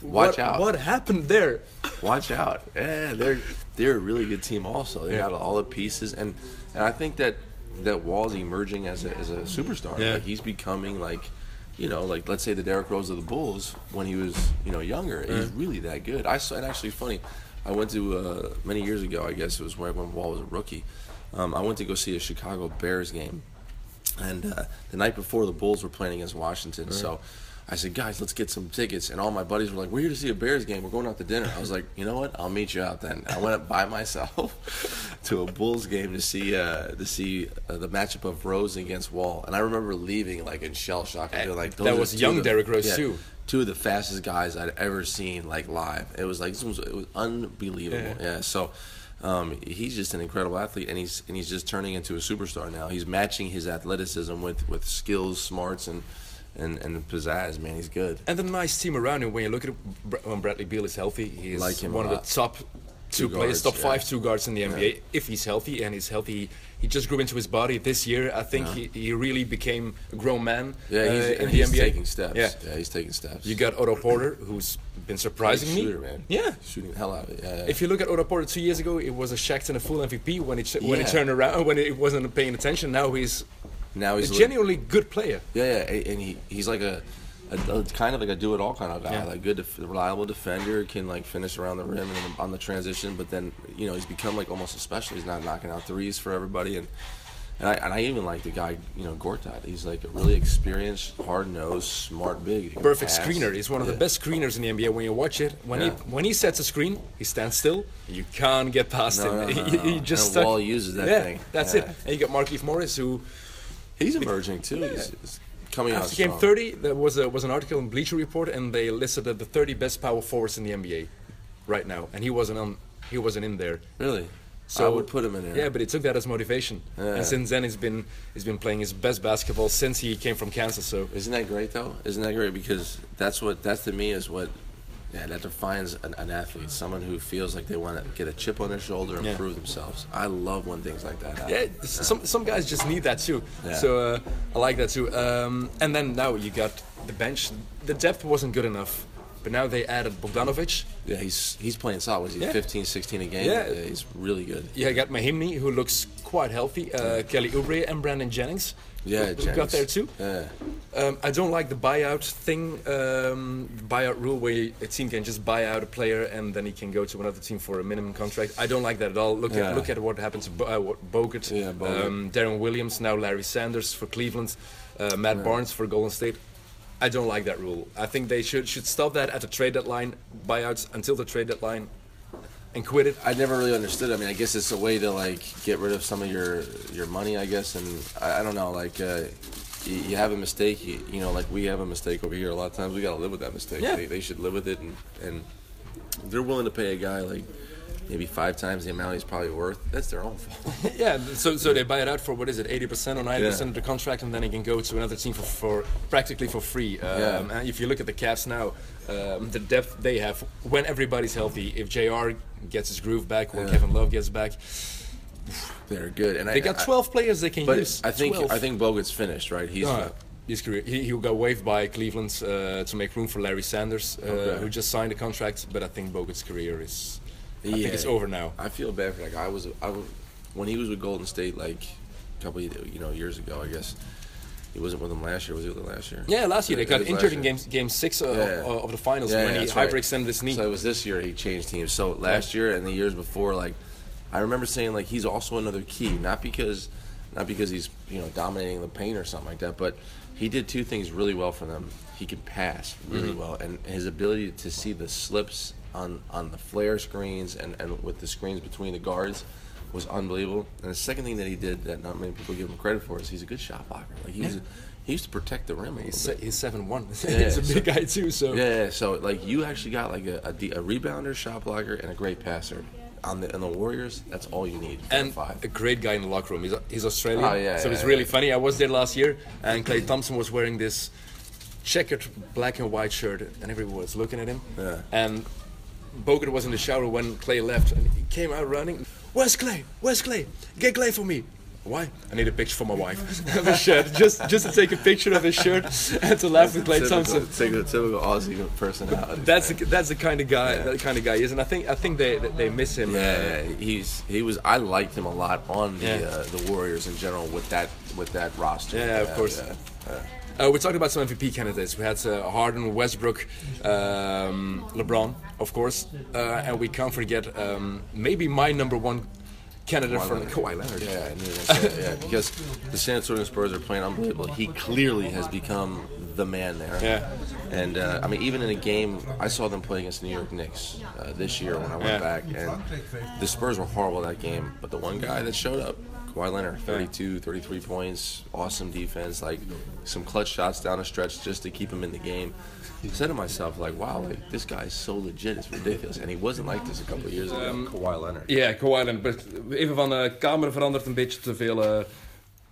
S2: watch
S1: what,
S2: out.
S1: What happened there?
S2: Watch out. Yeah, they're they're a really good team. Also, they
S1: Yeah.
S2: got all the pieces, and and I think that that Wall's emerging as a as a superstar.
S1: Yeah.
S2: Like he's becoming like, you know, like let's say the Derrick Rose of the Bulls when he was you know younger. He's really that good. I saw it actually funny. I went to uh, many years ago. I guess it was when when Wall was a rookie. Um, I went to go see a Chicago Bears game, and uh, the night before the Bulls were playing against Washington. So I said, guys, let's get some tickets. And all my buddies were like, we're here to see a Bears game. We're going out to dinner. I was like, you know what? I'll meet you out then. I went up by myself to a Bulls game to see uh, to see uh, the matchup of Rose against Wall. And I remember leaving like in shell shock. I feel like
S1: That was young
S2: the-
S1: Derrick Rose,
S2: yeah,
S1: too.
S2: Two of the fastest guys I'd ever seen like live. It was like this was, it was unbelievable.
S1: Yeah.
S2: Yeah. So. Um, he's just an incredible athlete, and he's and he's just turning into a superstar now. He's matching his athleticism with, with skills, smarts, and, and and pizzazz. Man, he's good.
S1: And the nice team around him. When you look at when Bradley Beal is healthy, he's
S2: Like
S1: one of the top two,
S2: Two
S1: players,
S2: guards,
S1: top
S2: yeah.
S1: five two guards in the NBA. If he's healthy, and he's healthy, he just grew into his body this year. I think he, he really became a grown man
S2: Yeah, he's,
S1: uh, in the
S2: he's
S1: NBA.
S2: taking steps.
S1: Yeah.
S2: Yeah. he's taking steps.
S1: You got Otto Porter, who's been surprising
S2: He's a shooter,
S1: me.
S2: man.
S1: Yeah.
S2: shooting the hell out of it. Yeah, yeah.
S1: If you look at Otto Porter two years ago, it was a Shaxton a full MVP when he when he turned around when he wasn't paying attention. Now he's
S2: now he's a-
S1: genuinely good player.
S2: Yeah, yeah, and he he's like a, a, a kind of like a do it all kind of guy.
S1: Yeah.
S2: Like good, def- reliable defender, can like finish around the rim and on the transition. But then you know he's become like almost a special. He's not knocking out threes for everybody, and and I, and I even like the guy you know Gortat. He's like a really experienced, hard nosed, smart big.
S1: Perfect
S2: pass.
S1: screener. He's one of the best screeners in the NBA. When you watch it, when
S2: Yeah.
S1: he when he sets a screen, he stands still. You can't get past
S2: No,
S1: him.
S2: no, no,
S1: he,
S2: no.
S1: he just
S2: And
S1: stuck-
S2: Wall uses that
S1: yeah,
S2: thing.
S1: That's
S2: Yeah.
S1: it. And you got Markieff Morris, who
S2: He's emerging too. He's, he's coming out
S1: after he came
S2: strong.
S1: 30, there was a was an article in Bleacher Report, and they listed the 30 best power forwards in the NBA right now, and he wasn't on. He wasn't in there.
S2: Really?
S1: So
S2: I would put him in there.
S1: Yeah, but he took that as motivation,
S2: Yeah.
S1: and since then he's been he's been playing his best basketball since he came from Kansas. So
S2: Isn't that great though? Isn't that great? Because that's what that to me is what yeah, that defines an, an athlete. Someone who feels like they want to get a chip on their shoulder and
S1: Yeah.
S2: prove themselves. I love when things like that happen.
S1: Yeah, some some guys just need that too.
S2: Yeah.
S1: So uh, I like that too. Um, and then now you got the bench. The depth wasn't good enough, but now they added Bogdanovic.
S2: Yeah, he's he's playing solid. Was he
S1: Yeah.
S2: 15, 16 a game?
S1: Yeah.
S2: he's really good.
S1: Yeah, I got Mahinmi, who looks quite healthy. Uh, Kelly Oubre and Brandon Jennings.
S2: Yeah,
S1: who, who got there too.
S2: Yeah,
S1: Um, I don't like the buyout thing, um, buyout rule where a team can just buy out a player and then he can go to another team for a minimum contract. I don't like that at all. Look
S2: Yeah.
S1: at look at what happened to Bo- uh, Bogut,
S2: Yeah, Bogut.
S1: Um, Deron Williams, now Larry Sanders for Cleveland, uh, Matt Barnes for Golden State. I don't like that rule. I think they should should stop that at the trade deadline, buyouts until the trade deadline, and quit it.
S2: I never really understood. I mean, I guess it's a way to like get rid of some of your your money, I guess. And I, I don't know, like uh, you, you have a mistake, you, you know, like we have a mistake over here. A lot of times we got to live with that mistake.
S1: Yeah.
S2: They, they should live with it, and and they're willing to pay a guy like maybe five times the amount he's probably worth. That's their own fault.
S1: Yeah, so so they buy it out for what is it, eighty percent or ninety percent
S2: Yeah.
S1: of the contract, and then he can go to another team for, for practically for free. Um,
S2: Yeah.
S1: And if you look at the Cavs now, um, the depth they have when everybody's healthy, if Jr. gets his groove back, when
S2: Yeah.
S1: Kevin Love gets back,
S2: they're good, and
S1: they
S2: I,
S1: got
S2: I-
S1: twelve players they can
S2: but
S1: use.
S2: I think
S1: 12.
S2: I think Bogut's finished, right? He's
S1: Uh, his career, he, he got waived by Cleveland uh, to make room for Larry Sanders, uh,
S2: Okay.
S1: who just signed a contract. But I think Bogut's career is, I think it's over now.
S2: I feel bad for that guy. I was, I was when he was with Golden State like a couple of, you know years ago. I guess he wasn't with them last year. Was he with them last year?
S1: Yeah, last year they got injured in game game six uh,
S2: Yeah.
S1: of, of the finals
S2: Yeah,
S1: when
S2: yeah,
S1: he
S2: that's right.
S1: hyperextended his knee.
S2: So it was this year he changed teams. So last year and the years before, like I remember saying, like he's also another key, not because, not because he's you know dominating the paint or something like that, but he did two things really well for them. He could pass really
S1: Mm-hmm.
S2: well, and his ability to see the slips on on the flare screens and and with the screens between the guards was unbelievable. And the second thing that he did that not many people give him credit for is he's a good shot blocker. Like he was, he used to protect the rim.
S1: He's, se- he's seven one.
S2: Yeah,
S1: he's a
S2: so-
S1: big guy too. So
S2: Yeah, yeah, so like you actually got like a, a, de- a rebounder, shot blocker, and a great passer. On the on the Warriors, that's all you need.
S1: and
S2: five.
S1: a great guy in the locker room. He's, he's Australian,
S2: Oh, yeah,
S1: so
S2: yeah,
S1: it's
S2: yeah.
S1: really funny. I was there last year, and Klay Thompson was wearing this checkered black and white shirt, and everyone was looking at him.
S2: Yeah.
S1: And Bogut was in the shower when Klay left, and he came out running. Where's Klay? Where's Klay? Get Klay for me. Why? I need a picture for my wife. of his shirt, just just to take a picture of his shirt and to laugh with Klay Thompson.
S2: Typical, typical Aussie personality.
S1: That's the, that's the kind of guy
S2: Yeah.
S1: that kind of guy he is, and I think I think they they miss him.
S2: Yeah, yeah, he's he was. I liked him a lot on the
S1: Yeah.
S2: uh, the Warriors in general with that with that roster.
S1: Yeah, of course. Uh, we talked about some MVP candidates. We had uh, Harden, Westbrook, um, LeBron, of course, uh, and we can't forget um, maybe my number one candidate for Kawhi Leonard.
S2: Yeah, I knew that, yeah, because the San Antonio Spurs are playing unbelievable. He clearly has become the man there.
S1: Yeah.
S2: And uh, I mean, even in a game, I saw them play against the New York Knicks uh, this year when I went
S1: Yeah.
S2: back, and the Spurs were horrible that game. But the one guy that showed up, Kawhi Leonard, 32, 33 points, awesome defense, like some clutch shots down the stretch just to keep him in the game. I said to myself, like, wow, like this guy is so legit, it's ridiculous. And he wasn't like this a couple years ago. Kawhi Leonard.
S1: Ja, Kawhi Leonard. Even van de kamer veranderd een beetje te veel eh,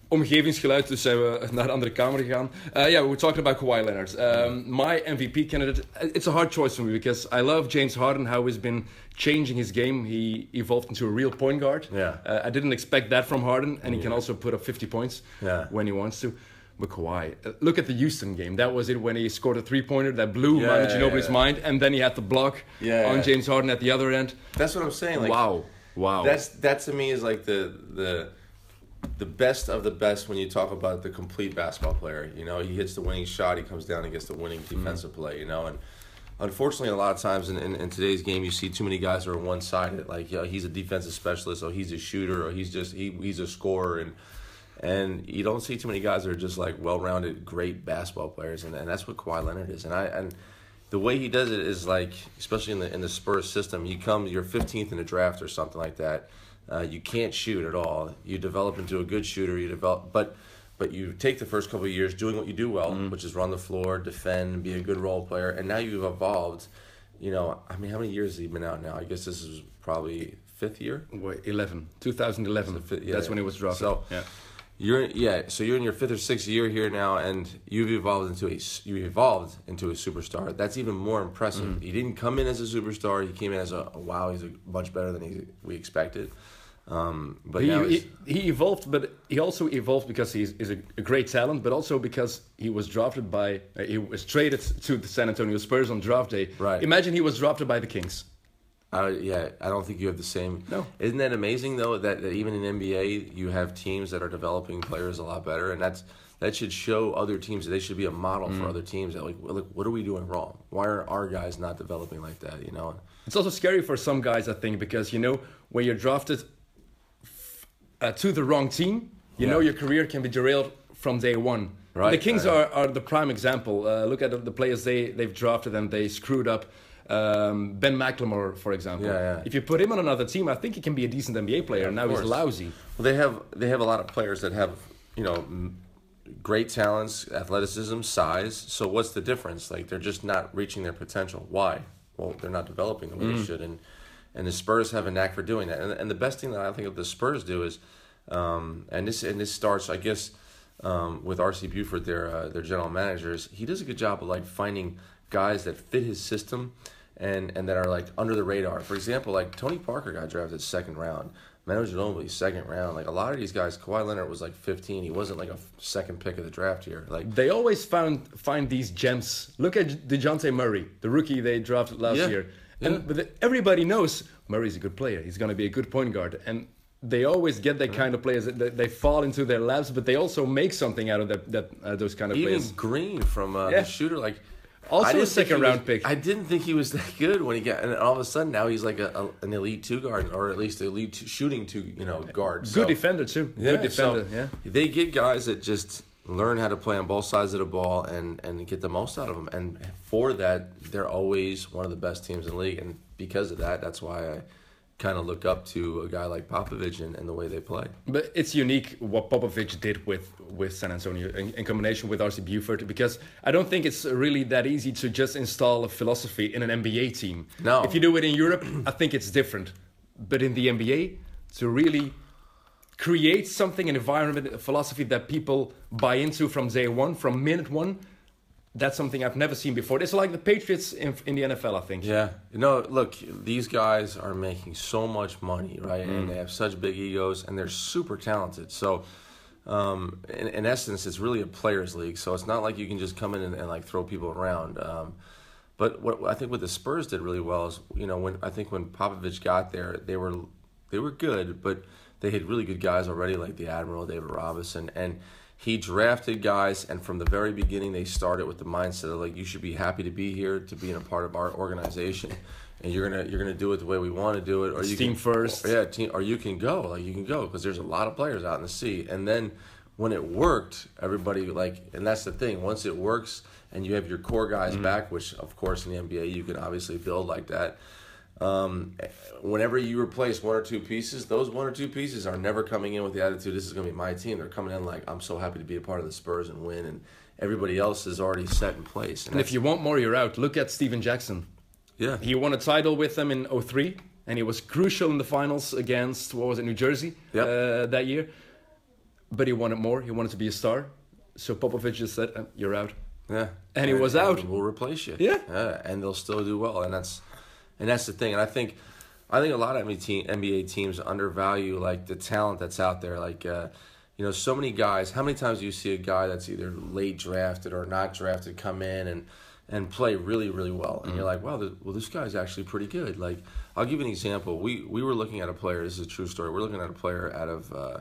S1: omgevingsgeluid, dus zijn we naar een andere kamer gegaan. Uh, yeah, we're talking about Kawhi Leonard. Um, my MVP candidate. It's a hard choice for me because I love James Harden, how he's been changing his game. He evolved into a real point guard.
S2: Yeah.
S1: Uh, I didn't expect that from Harden, and he can also put up 50 points
S2: Yeah.
S1: when he wants to. But Kawhi, uh, look at the Houston game. That was it when he scored a three-pointer that blew
S2: Yeah,
S1: Manu Ginobili's
S2: yeah.
S1: mind, and then he had the block on. James Harden at the other end.
S2: That's what I'm saying. Like,
S1: wow, wow.
S2: That's that to me is like the the the best of the best when you talk about the complete basketball player. You know, he hits the winning shot, he comes down and gets the winning mm-hmm. defensive play. You know, and unfortunately, a lot of times in, in, in today's game, you see too many guys are one sided. Like, yeah, he's a defensive specialist, or he's a shooter, or he's just he he's a scorer, and and you don't see too many guys that are just like well rounded, great basketball players, and, and that's what Kawhi Leonard is. And I and the way he does it is like, especially in the in the Spurs system, you come, you're 15th in the draft or something like that. Uh, you can't shoot at all. You develop into a good shooter. You develop, but but you take the first couple of years doing what you do well, which is run the floor, defend, be a good role player, and now you've evolved. You know, I mean, how many years has he been out now? I guess this is probably fifth year.
S1: Wait, 11, 2011.
S2: Fi- yeah,
S1: That's when he was drafted.
S2: So
S1: yeah.
S2: you're yeah, so you're in your fifth or sixth year here now, and you've evolved into a you evolved into a superstar. That's even more impressive.
S1: Mm-hmm.
S2: He didn't come in as a superstar. He came in as a wow. He's a, much better than he, we expected. Um, but
S1: He, he, he evolved, but he also evolved because he's, he's a, a great talent, but also because he was drafted by, uh, he was traded to the San Antonio Spurs on draft day.
S2: Right.
S1: Imagine he was drafted by the Kings.
S2: I, yeah, I don't think you have the same.
S1: No.
S2: Isn't that amazing though that, that even in NBA you have teams that are developing players a lot better, and that's that should show other teams that they should be a model
S1: Mm.
S2: for other teams. That like, look, what are we doing wrong? Why are our guys not developing like that? You know.
S1: It's also scary for some guys, I think, because you know when you're drafted uh, to the wrong team, you
S2: Yeah.
S1: know your career can be derailed from day one.
S2: Right,
S1: The Kings
S2: right.
S1: are, are the prime example. Uh, look at the, the players they they've drafted and they screwed up. Um, ben McLemore, for example.
S2: Yeah, yeah.
S1: If you put him on another team, I think he can be a decent NBA player.
S2: of
S1: now he's lousy.
S2: Well, they have they have a lot of players that have you know m- great talents, athleticism, size. So what's the difference? Like they're just not reaching their potential. Why? Well, they're not developing the way they should, and and the Spurs have a knack for doing that. And, and the best thing that I think of the Spurs do is, um, and this and this starts, I guess, um, with RC Buford, their uh, their general managers. He does a good job of like finding guys that fit his system. And, and that are like under the radar. For example, like Tony Parker got drafted second round. Manu Ginobili second round. Like a lot of these guys, Kawhi Leonard was like 15. He wasn't like a second pick of the draft here. Like
S1: They always found find these gems. Look at Dejounte Murray, the rookie they drafted last
S2: Yeah,
S1: year. And
S2: yeah.
S1: but the- everybody knows Murray's a good player. He's going to be a good point guard. And they always get that kind of players that that they fall into their laps, but they also make something out of that, that uh, those kind of
S2: even
S1: players.
S2: Green from uh,
S1: Yeah.
S2: the shooter, like
S1: Also
S2: I
S1: a second
S2: he was-
S1: round pick.
S2: I didn't think he was that good when he got, and all of a sudden now he's like a, a, an elite two guard, or at least elite two, shooting two, you know, guard.
S1: Good
S2: So-
S1: defender too. good defender.
S2: so
S1: yeah.
S2: They get guys that just learn how to play on both sides of the ball and, and get the most out of them. And for that, they're always one of the best teams in the league. And because of that, that's why I kind of look up to a guy like Popovich and, and the way they play.
S1: But it's unique what Popovich did with, with San Antonio in, in combination with RC Buford because I don't think it's really that easy to just install a philosophy in an NBA team.
S2: No.
S1: If you do it in Europe, I think it's different. But in the NBA, to really create something, an environment, a philosophy that people buy into from day one, from minute one, that's something I've never seen before. It's like the Patriots in, in the NFL, I think.
S2: Yeah. No, look, these guys are making so much money, right?
S1: Mm.
S2: And they have such big egos and they're super talented. So, um, in, in essence, it's really a players' league. So it's not like you can just come in and, and like throw people around. Um, but what I think what the Spurs did really well is, you know, when I think when Popovich got there, they were they were good, but they had really good guys already, like the Admiral, David Robinson, and he drafted guys. And from the very beginning, they started with the mindset of like, you should be happy to be here, to be in a part of our organization, and you're gonna you're gonna do it the way we want to do it, or you
S1: team
S2: can,
S1: first.
S2: yeah, team, or you can go, like you can go, because there's a lot of players out in the sea, and then when it worked, everybody like, and that's the thing. Once it works, and you have your core guys
S1: Mm-hmm.
S2: back, which of course in the NBA you can obviously build like that. Um, whenever you replace one or two pieces, those one or two pieces are never coming in with the attitude, "This is going to be my team." They're coming in like, "I'm so happy to be a part of the Spurs and win," and everybody else is already set in place.
S1: And if you want more, you're out. Look at Stephen Jackson.
S2: yeah,
S1: He won a title with them in 03, and he was crucial in the finals against, what was it, New Jersey
S2: Yep.
S1: uh, that year. But he wanted more. He wanted to be a star. So Popovich just said, uh, you're out.
S2: Yeah,
S1: And he was out.
S2: We'll replace you.
S1: Yeah.
S2: and they'll still do well, and that's and that's the thing. And I think I think a lot of NBA, teams undervalue like the talent that's out there. Like uh, you know, so many guys. How many times do you see a guy that's either late drafted or not drafted come in and and play really really well, and you're like, wow, well this guy's actually pretty good. Like I'll give you an example. We we were looking at a player. This is a true story. We're looking at a player out of. Uh,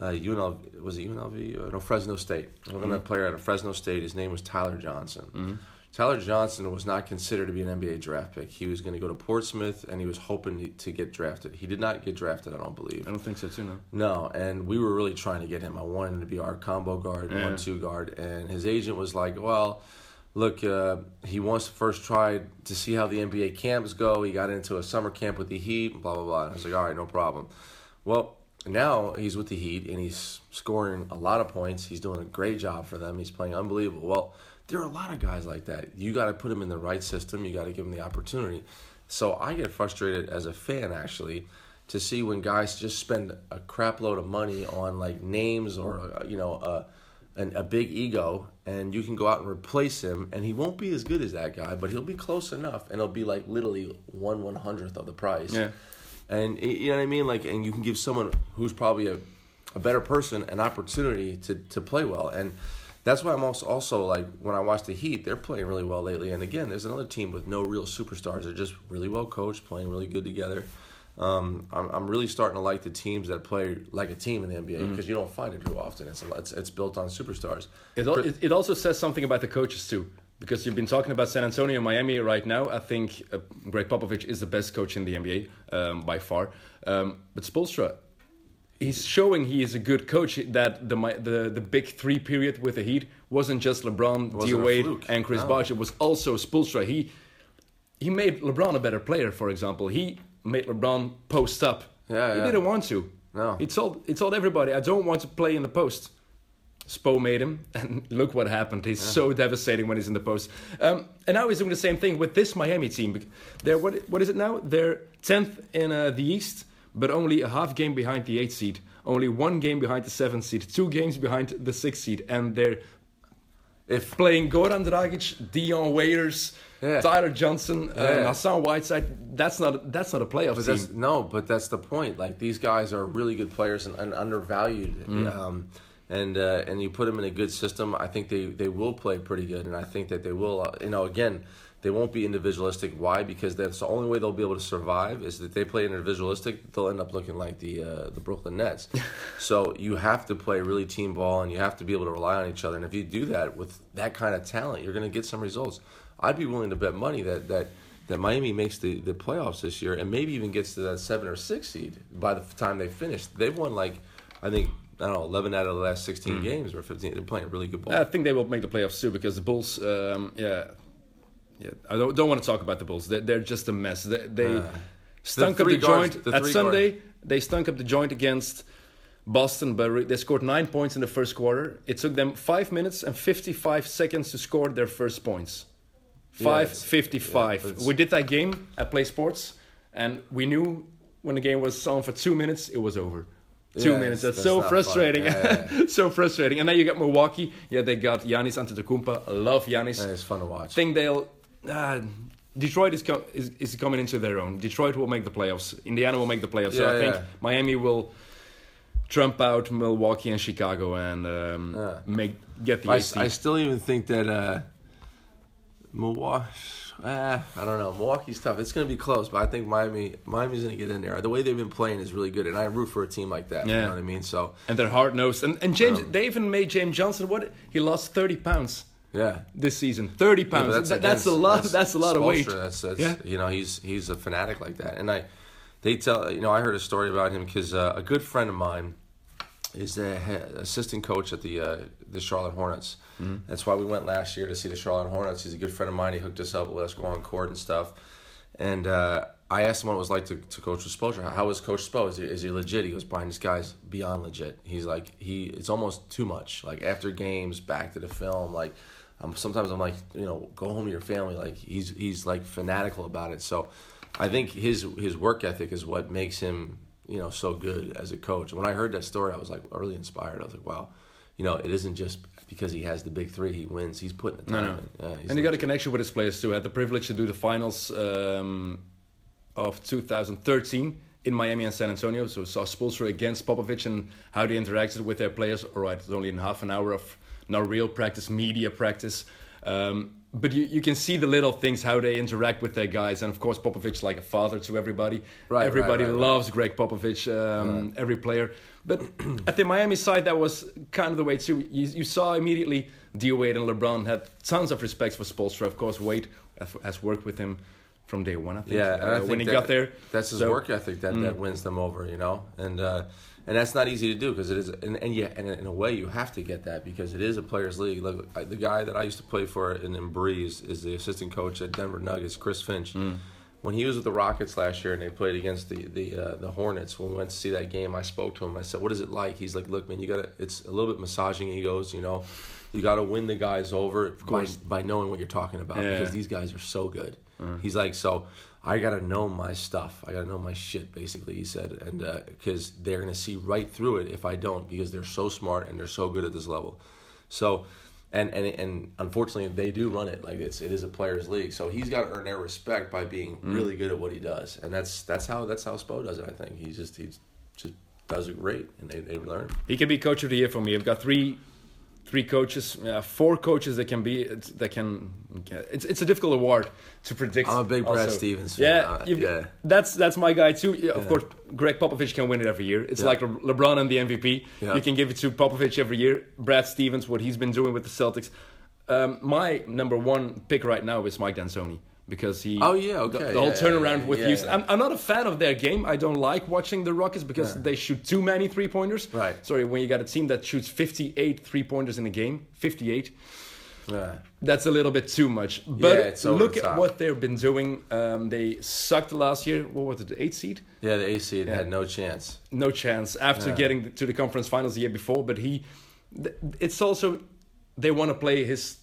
S2: uh, UNLV was it UNLV? Uh, no, Fresno State. We're looking at a player out of Fresno State. His name was Tyler Johnson. Tyler Johnson was not considered to be an NBA draft pick. He was going to go to Portsmouth, and he was hoping to get drafted. He did not get drafted, I don't believe.
S1: I don't think so, too, no.
S2: No, and we were really trying to get him. I wanted him to be our combo guard,
S1: Yeah.
S2: one-two guard, and his agent was like, "Well, look, uh, he wants to first try to see how the NBA camps go. He got into a summer camp with the Heat, blah blah blah." And I was like, "All right, no problem." Well, now he's with the Heat and he's scoring a lot of points. He's doing a great job for them. He's playing unbelievable. Well, there are a lot of guys like that. You got to put them in the right system. You got to give them the opportunity. So I get frustrated as a fan actually to see when guys just spend a crap load of money on like names or uh, you know a an, a big ego, and you can go out and replace him, and he won't be as good as that guy, but he'll be close enough, and it'll be like literally one one hundredth of the price.
S1: Yeah.
S2: And you know what I mean? Like, and you can give someone who's probably a, a better person an opportunity to, to play well. And that's why I'm also also like when I watch the Heat, they're playing really well lately. And again, there's another team with no real superstars. They're just really well coached, playing really good together. Um, I'm, I'm really starting to like the teams that play like a team in the NBA because you don't find it too often. It's, it's it's built on superstars.
S1: It, al- it, it also says something about the coaches too, because you've been talking about San Antonio and Miami right now. I think uh, Gregg Popovich is the best coach in the NBA um, by far. Um, but Spoelstra, he's showing he is a good coach. That the the the big three period with the Heat wasn't just LeBron,
S2: Wasn't
S1: Wade, and Chris
S2: no.
S1: Bosh. It was also Spoelstra. He he made LeBron a better player. For example, he made LeBron post up.
S2: Yeah,
S1: he
S2: yeah.
S1: didn't want to.
S2: No.
S1: He told he told everybody, I don't want to play in the post. Spo made him, and look what happened. He's so devastating when he's in the post. Um, and now he's doing the same thing with this Miami team. They're what? What is it now? They're tenth in uh, the East, but only a half game behind the eighth seed. Only one game behind the seventh seed. Two games behind the sixth seed, and they're
S2: If
S1: playing Goran Dragic, Dion Waiters,
S2: Yeah.
S1: Tyler Johnson,
S2: Yeah.
S1: uh, Hassan Whiteside. That's not that's not a playoff
S2: But
S1: team.
S2: that's no, but that's the point. Like these guys are really good players and, and undervalued. Um, and uh, and you put them in a good system, I think they, they will play pretty good. And I think that they will. Uh, you know, again, they won't be individualistic. Why? Because that's the only way they'll be able to survive is that they play individualistic. They'll end up looking like the uh, the Brooklyn Nets. so you have to play really team ball, and you have to be able to rely on each other. And if you do that with that kind of talent, you're going to get some results. I'd be willing to bet money that that that Miami makes the, the playoffs this year and maybe even gets to that seven or six seed by the time they finish. They've won like I think I don't know eleven out of the last sixteen games or fifteen. They're playing really good ball.
S1: I think they will make the playoffs too because the Bulls, um, yeah, yeah. I don't, don't want to talk about the Bulls. They're, they're just a mess. They, they uh, stunk up the
S2: guards-
S1: joint
S2: the
S1: at Sunday. They stunk up the joint against Boston, but they scored nine points in the first quarter. It took them five minutes and fifty-five seconds to score their first points. Five
S2: it's-
S1: fifty-five.
S2: yeah,
S1: we did that game at Play Sports, and we knew when the game was on for two minutes, it was over. Two
S2: Yeah,
S1: minutes. That's,
S2: that's
S1: so frustrating.
S2: fun. Yeah,
S1: so frustrating. And then you get Milwaukee. Yeah, they got Giannis Antetokounmpo. I love Giannis.
S2: Yeah, it's fun to watch.
S1: think they'll. Uh, Detroit is, co- is is coming into their own. Detroit will make the playoffs. Indiana will make the playoffs. so
S2: Yeah,
S1: I think. Miami will trump out Milwaukee and Chicago and um,
S2: Yeah.
S1: make get the
S2: I. I still even think that uh, Milwaukee. Uh, I don't know. Milwaukee's tough. It's going to be close, but I think Miami Miami's going to get in there. The way they've been playing is really good, and I root for a team like that. You
S1: Yeah.
S2: know what I mean? So
S1: and they're hard nosed. And and James,
S2: Um,
S1: they even made James Johnson. What he lost thirty pounds
S2: yeah.
S1: this season. Thirty
S2: Yeah,
S1: pounds. That- that's, a lot. That's, a lot of weight.
S2: That's, that's
S1: Yeah.
S2: you know he's he's a fanatic like that, and I they tell you know I heard a story about him because uh, a good friend of mine is the assistant coach at the uh, the Charlotte Hornets.
S1: Mm-hmm.
S2: That's why we went last year to see the Charlotte Hornets. He's a good friend of mine. He hooked us up, let us go on court and stuff. And uh, I asked him what it was like to, to coach with Spoelstra. How was Coach Spo? Is he, is he legit? He goes, Brian, this guy's beyond legit. He's like, he it's almost too much. Like after games, back to the film. Like, um, sometimes I'm like, you know, go home to your family. Like he's he's like fanatical about it. So, I think his his work ethic is what makes him you know so good as a coach. When I heard that story, I was like really inspired. I was like, wow, you know, it isn't just because he has the big three, he wins. He's putting the
S1: No,
S2: time
S1: no.
S2: in. Yeah,
S1: And he got a connection with his players too. I had the privilege to do the finals um, of 2013 in Miami and San Antonio. So saw Spoelstra against Popovich and how they interacted with their players. All right, it's only in half an hour of not real practice, media practice. Um, but you, you can see the little things how they interact with their guys, and of course Popovich like a father to everybody.
S2: Right,
S1: everybody
S2: right, right,
S1: loves Gregg Popovich, um, every player. But at the Miami side, that was kind of the way too. You, you saw immediately D Wade and LeBron had tons of respect for Spoelstra. Of course, Wade has- worked with him from day one. I think.
S2: Yeah, and I
S1: uh,
S2: think
S1: when he
S2: that-
S1: got there,
S2: that's his
S1: So- Mm.
S2: work ethic that, that wins them over, you know, and uh, and that's not easy to do because it is, and, and yeah, and in a way you have to get that because it is a players' league. Look, I- the guy that I used to play for in, in Breeze is the assistant coach at Denver Nuggets, Chris Finch.
S1: Mm.
S2: When he was with the Rockets last year and they played against the the uh, the Hornets, when we went to see that game, I spoke to him. I said, "What is it like?" He's like, "Look, man, you gotta. It's a little bit massaging egos, you know. You got to win the guys over by,
S1: course.
S2: by knowing what you're talking about
S1: Yeah.
S2: because these guys are so good." He's like, "So I gotta know my stuff. I gotta know my shit." Basically, he said, and uh, because they're gonna see right through it if I don't, because they're so smart and they're so good at this level. So, and and and unfortunately, they do run it like it's it is a players' league. So he's got to earn their respect by being mm. really good at what he does, and that's that's how that's how Spo does it. I think he just he just does it great, and they they learn.
S1: He can be coach of the year for me. I've got three, three coaches, uh, four coaches that can be that can. It's it's a difficult award to predict.
S2: I'm a big Brad
S1: also.
S2: Stevens fan.
S1: Yeah,
S2: Uh, yeah.
S1: that's that's my guy too. Yeah, Of course, Gregg Popovich can win it every year. It's
S2: Yeah.
S1: like Le- LeBron and the MVP.
S2: Yeah.
S1: You can give it to Popovich every year. Brad Stevens, what he's been doing with the Celtics. Um, my number one pick right now is Mike D'Antoni because he.
S2: Oh, yeah,
S1: the-
S2: okay,
S1: The, whole
S2: yeah,
S1: turnaround
S2: yeah,
S1: with
S2: yeah,
S1: Houston. I'm, I'm not a fan of their game. I don't like watching the Rockets because they shoot too many three pointers.
S2: Right.
S1: Sorry, when you got a team that shoots 58 three pointers in a game, 58,
S2: Yeah.
S1: that's a little bit too much. But
S2: Yeah, it's over
S1: look at what they've been doing. Um, they sucked last year. What was it, the eighth seed?
S2: Yeah, the AC
S1: Yeah.
S2: had no chance.
S1: No chance after getting to the conference finals the year before. But he, th- it's also, they want to play his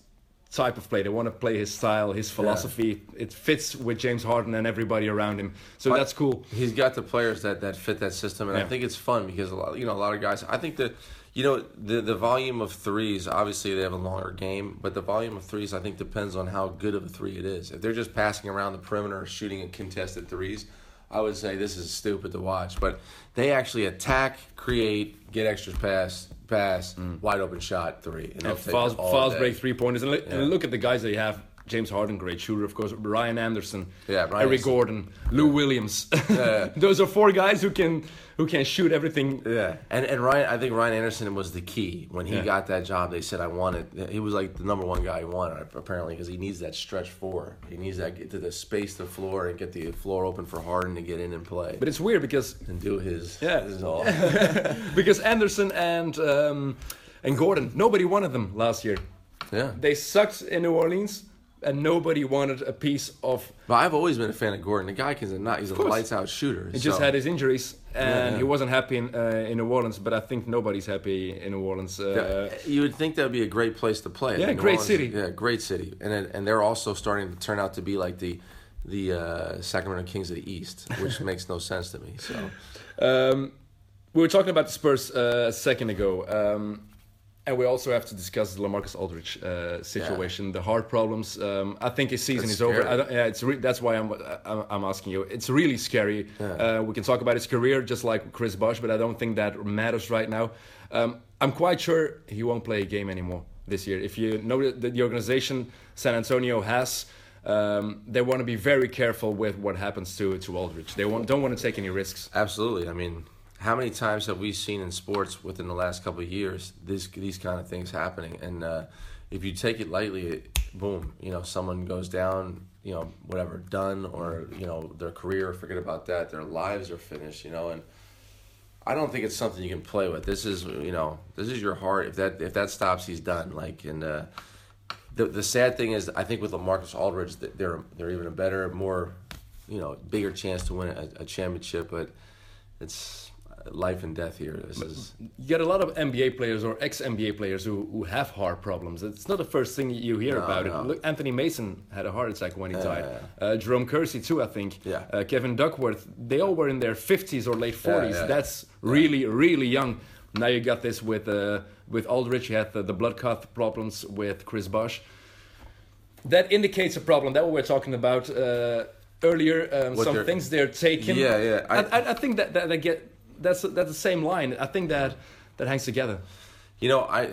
S1: type of play. They want to play his style, his philosophy. It fits with James Harden and everybody around him. So
S2: But
S1: that's cool.
S2: He's got the players that, that fit that system, and
S1: Yeah.
S2: I think it's fun because a lot, you know, a lot of guys. I think that, you know, the the volume of threes. Obviously, they have a longer game, but the volume of threes, I think, depends on how good of a three it is. If they're just passing around the perimeter, shooting at contested threes, I would say this is stupid to watch. But they actually attack, create, get extras pass, pass, mm. wide open shot, three, and
S1: And
S2: take
S1: fast,
S2: it all
S1: fast
S2: day.
S1: break three pointers. And, look- and look at the guys they have. James Harden, great shooter, of course. Ryan Anderson,
S2: Yeah, Ryan
S1: Eric. Gordon, Lou Williams.
S2: Yeah.
S1: Those are four guys who can who can shoot everything.
S2: Yeah, and and Ryan, I think Ryan Anderson was the key when he
S1: Yeah.
S2: got that job. They said I wanted. He was like the number one guy he wanted apparently because he needs that stretch four. He needs that get to the space the floor and get the floor open for Harden to get in and play
S1: But it's weird because
S2: and do his.
S1: Yeah.
S2: his all.
S1: because Anderson and um, and Gordon, nobody wanted them last year.
S2: yeah,
S1: They sucked in New Orleans, and nobody wanted a piece of.
S2: but I've always been a fan of Gordon. The guy can not. He's a lights out shooter.
S1: He just had his injuries, and
S2: Yeah, yeah.
S1: he wasn't happy in uh, in New Orleans. But I think nobody's happy in New Orleans. Uh,
S2: Yeah, you would think that would be a great place to play.
S1: Yeah,
S2: New
S1: great
S2: Orleans-
S1: city.
S2: Yeah, great city, and it- and they're also starting to turn out to be like the the uh, Sacramento Kings of the East, which makes no sense to me. So
S1: Um, We were talking about the Spurs uh, a second ago, um, and we also have to discuss the Lamarcus Aldridge uh, situation, the heart problems. Um, I think his season
S2: That's
S1: is over.
S2: scary.
S1: I don't, yeah, it's re- that's why I'm, I'm I'm asking you. It's really scary. Uh, we can talk about his career just like Chris Bosh, but I don't think that matters right now. Um, I'm quite sure he won't play a game anymore this year. If you know that the organization San Antonio has. Um, they want to be very careful with what happens to to Aldridge. They want, don't want to take any risks.
S2: Absolutely. I mean, how many times have we seen in sports within the last couple of years this these kind of things happening? And uh, if you take it lightly, boom, you know, someone goes down, you know, whatever, done, or you know, their career, forget about that. Their lives are finished, you know, and. I don't think it's something you can play with. This is, you know, this is your heart. If that if that stops, he's done. Like, and uh, the the sad thing is, I think with Lamarcus Aldridge, they're they're even a better, more, you know, bigger chance to win a, a championship. But it's life and death here. This is
S1: You get a lot of NBA players or ex NBA players who, who have heart problems. It's not the first thing you hear
S2: No,
S1: about
S2: no.
S1: it. Look, Anthony Mason had a heart attack when he
S2: Yeah,
S1: died.
S2: yeah,
S1: Uh, Jerome Kersey too, I think.
S2: Yeah.
S1: Uh, Kevin Duckworth. They all were in their 50s or late 40s.
S2: yeah.
S1: That's really really young. Now you got this with uh, with Aldridge. You had the, the blood clot problems with Chris Bosh. That indicates a problem. That what we're talking about uh, earlier. Um, some things they're taking.
S2: Yeah, yeah,
S1: I,
S2: I-
S1: I, I think that, that they get that's that's the same line. I think that that hangs together.
S2: You know, I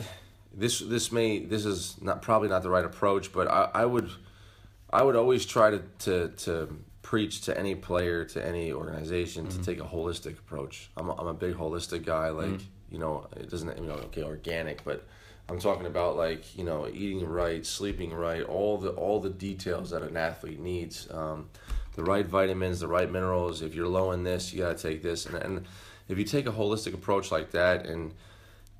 S2: this this may this is not probably not the right approach, but I, I would I would always try to, to to preach to any player to any organization to take a holistic approach. I'm a, I'm a big holistic guy. Like you know, it doesn't you know okay organic, but I'm talking about like you know eating right, sleeping right, all the all the details that an athlete needs. Um, the right vitamins, the right minerals. If you're low in this, you got to take this, and, and if you take a holistic approach like that, and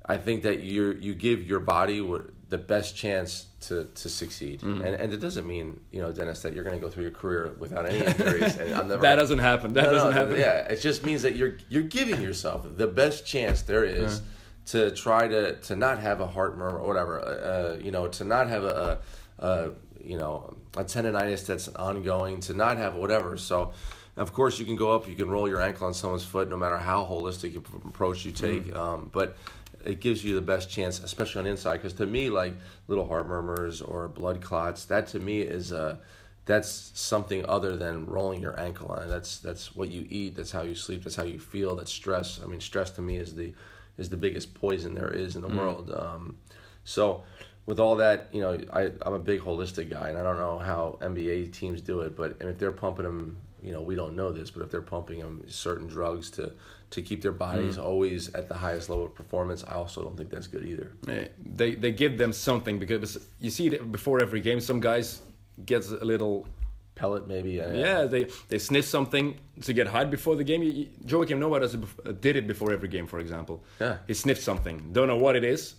S2: I think that you you give your body what, the best chance to, to succeed,
S1: Mm-hmm.
S2: and and it doesn't mean you know Dennis that you're going to go through your career without any injuries. and I'm never
S1: That doesn't happen. That
S2: No, no,
S1: doesn't happen.
S2: Yeah, it just means that you're you're giving yourself the best chance there is to try to to not have a heart murmur or whatever. Uh, you know, to not have a, a, a you know a tendonitis that's ongoing. To not have whatever. So. Of course, you can go up, you can roll your ankle on someone's foot, no matter how holistic approach you take. Um, but it gives you the best chance, especially on the inside. Because to me, like little heart murmurs or blood clots, that to me is uh, that's something other than rolling your ankle on. That's that's what you eat. That's how you sleep. That's how you feel. That's stress. I mean, stress to me is the is the biggest poison there is in the world. Um, so with all that, you know, I I'm a big holistic guy, and I don't know how NBA teams do it, but and if they're pumping them, you know, we don't know this, but if they're pumping them certain drugs to to keep their bodies always at the highest level of performance, I also don't think that's good either.
S1: Eh, They they give them something because you see it before every game. Some guys gets a little
S2: Pellet maybe. uh,
S1: yeah. They they sniff something to get hyped before the game. You- Joakim Noah does it did it before every game, for example.
S2: Yeah.
S1: He sniffed something. Don't know what it is,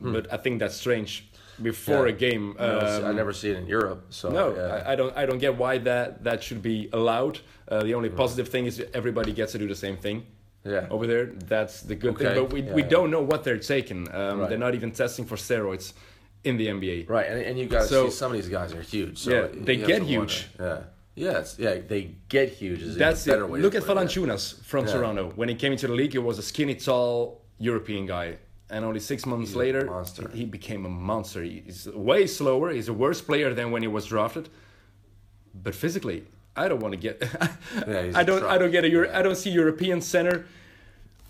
S1: but I think that's strange. Before
S2: Yeah.
S1: a game,
S2: I, I
S1: um,
S2: never see it in Europe. So
S1: No,
S2: yeah.
S1: I, I don't. I don't get why that that should be allowed. Uh, the only positive thing is everybody gets to do the same thing.
S2: Yeah.
S1: Over there, that's the good
S2: Okay,
S1: thing. But we,
S2: yeah,
S1: we don't know what they're taking. Um,
S2: Right.
S1: They're not even testing for steroids in the NBA.
S2: Right, and, and you got to
S1: So-
S2: see some of these guys are huge. So
S1: Yeah, they get
S2: to wonder.
S1: huge.
S2: Yeah, Yes, yeah. They get huge. Is
S1: That's
S2: a better
S1: it.
S2: way.
S1: Look at
S2: it,
S1: from
S2: Yeah.
S1: Toronto. When he came into the league, he was a skinny, tall European guy. And only six months
S2: a
S1: later, he he became a monster. He's way slower. He's a worse player than when he was drafted. But physically, I don't want to get.
S2: Yeah, he's
S1: I don't. I don't get a. Euro, I don't see European center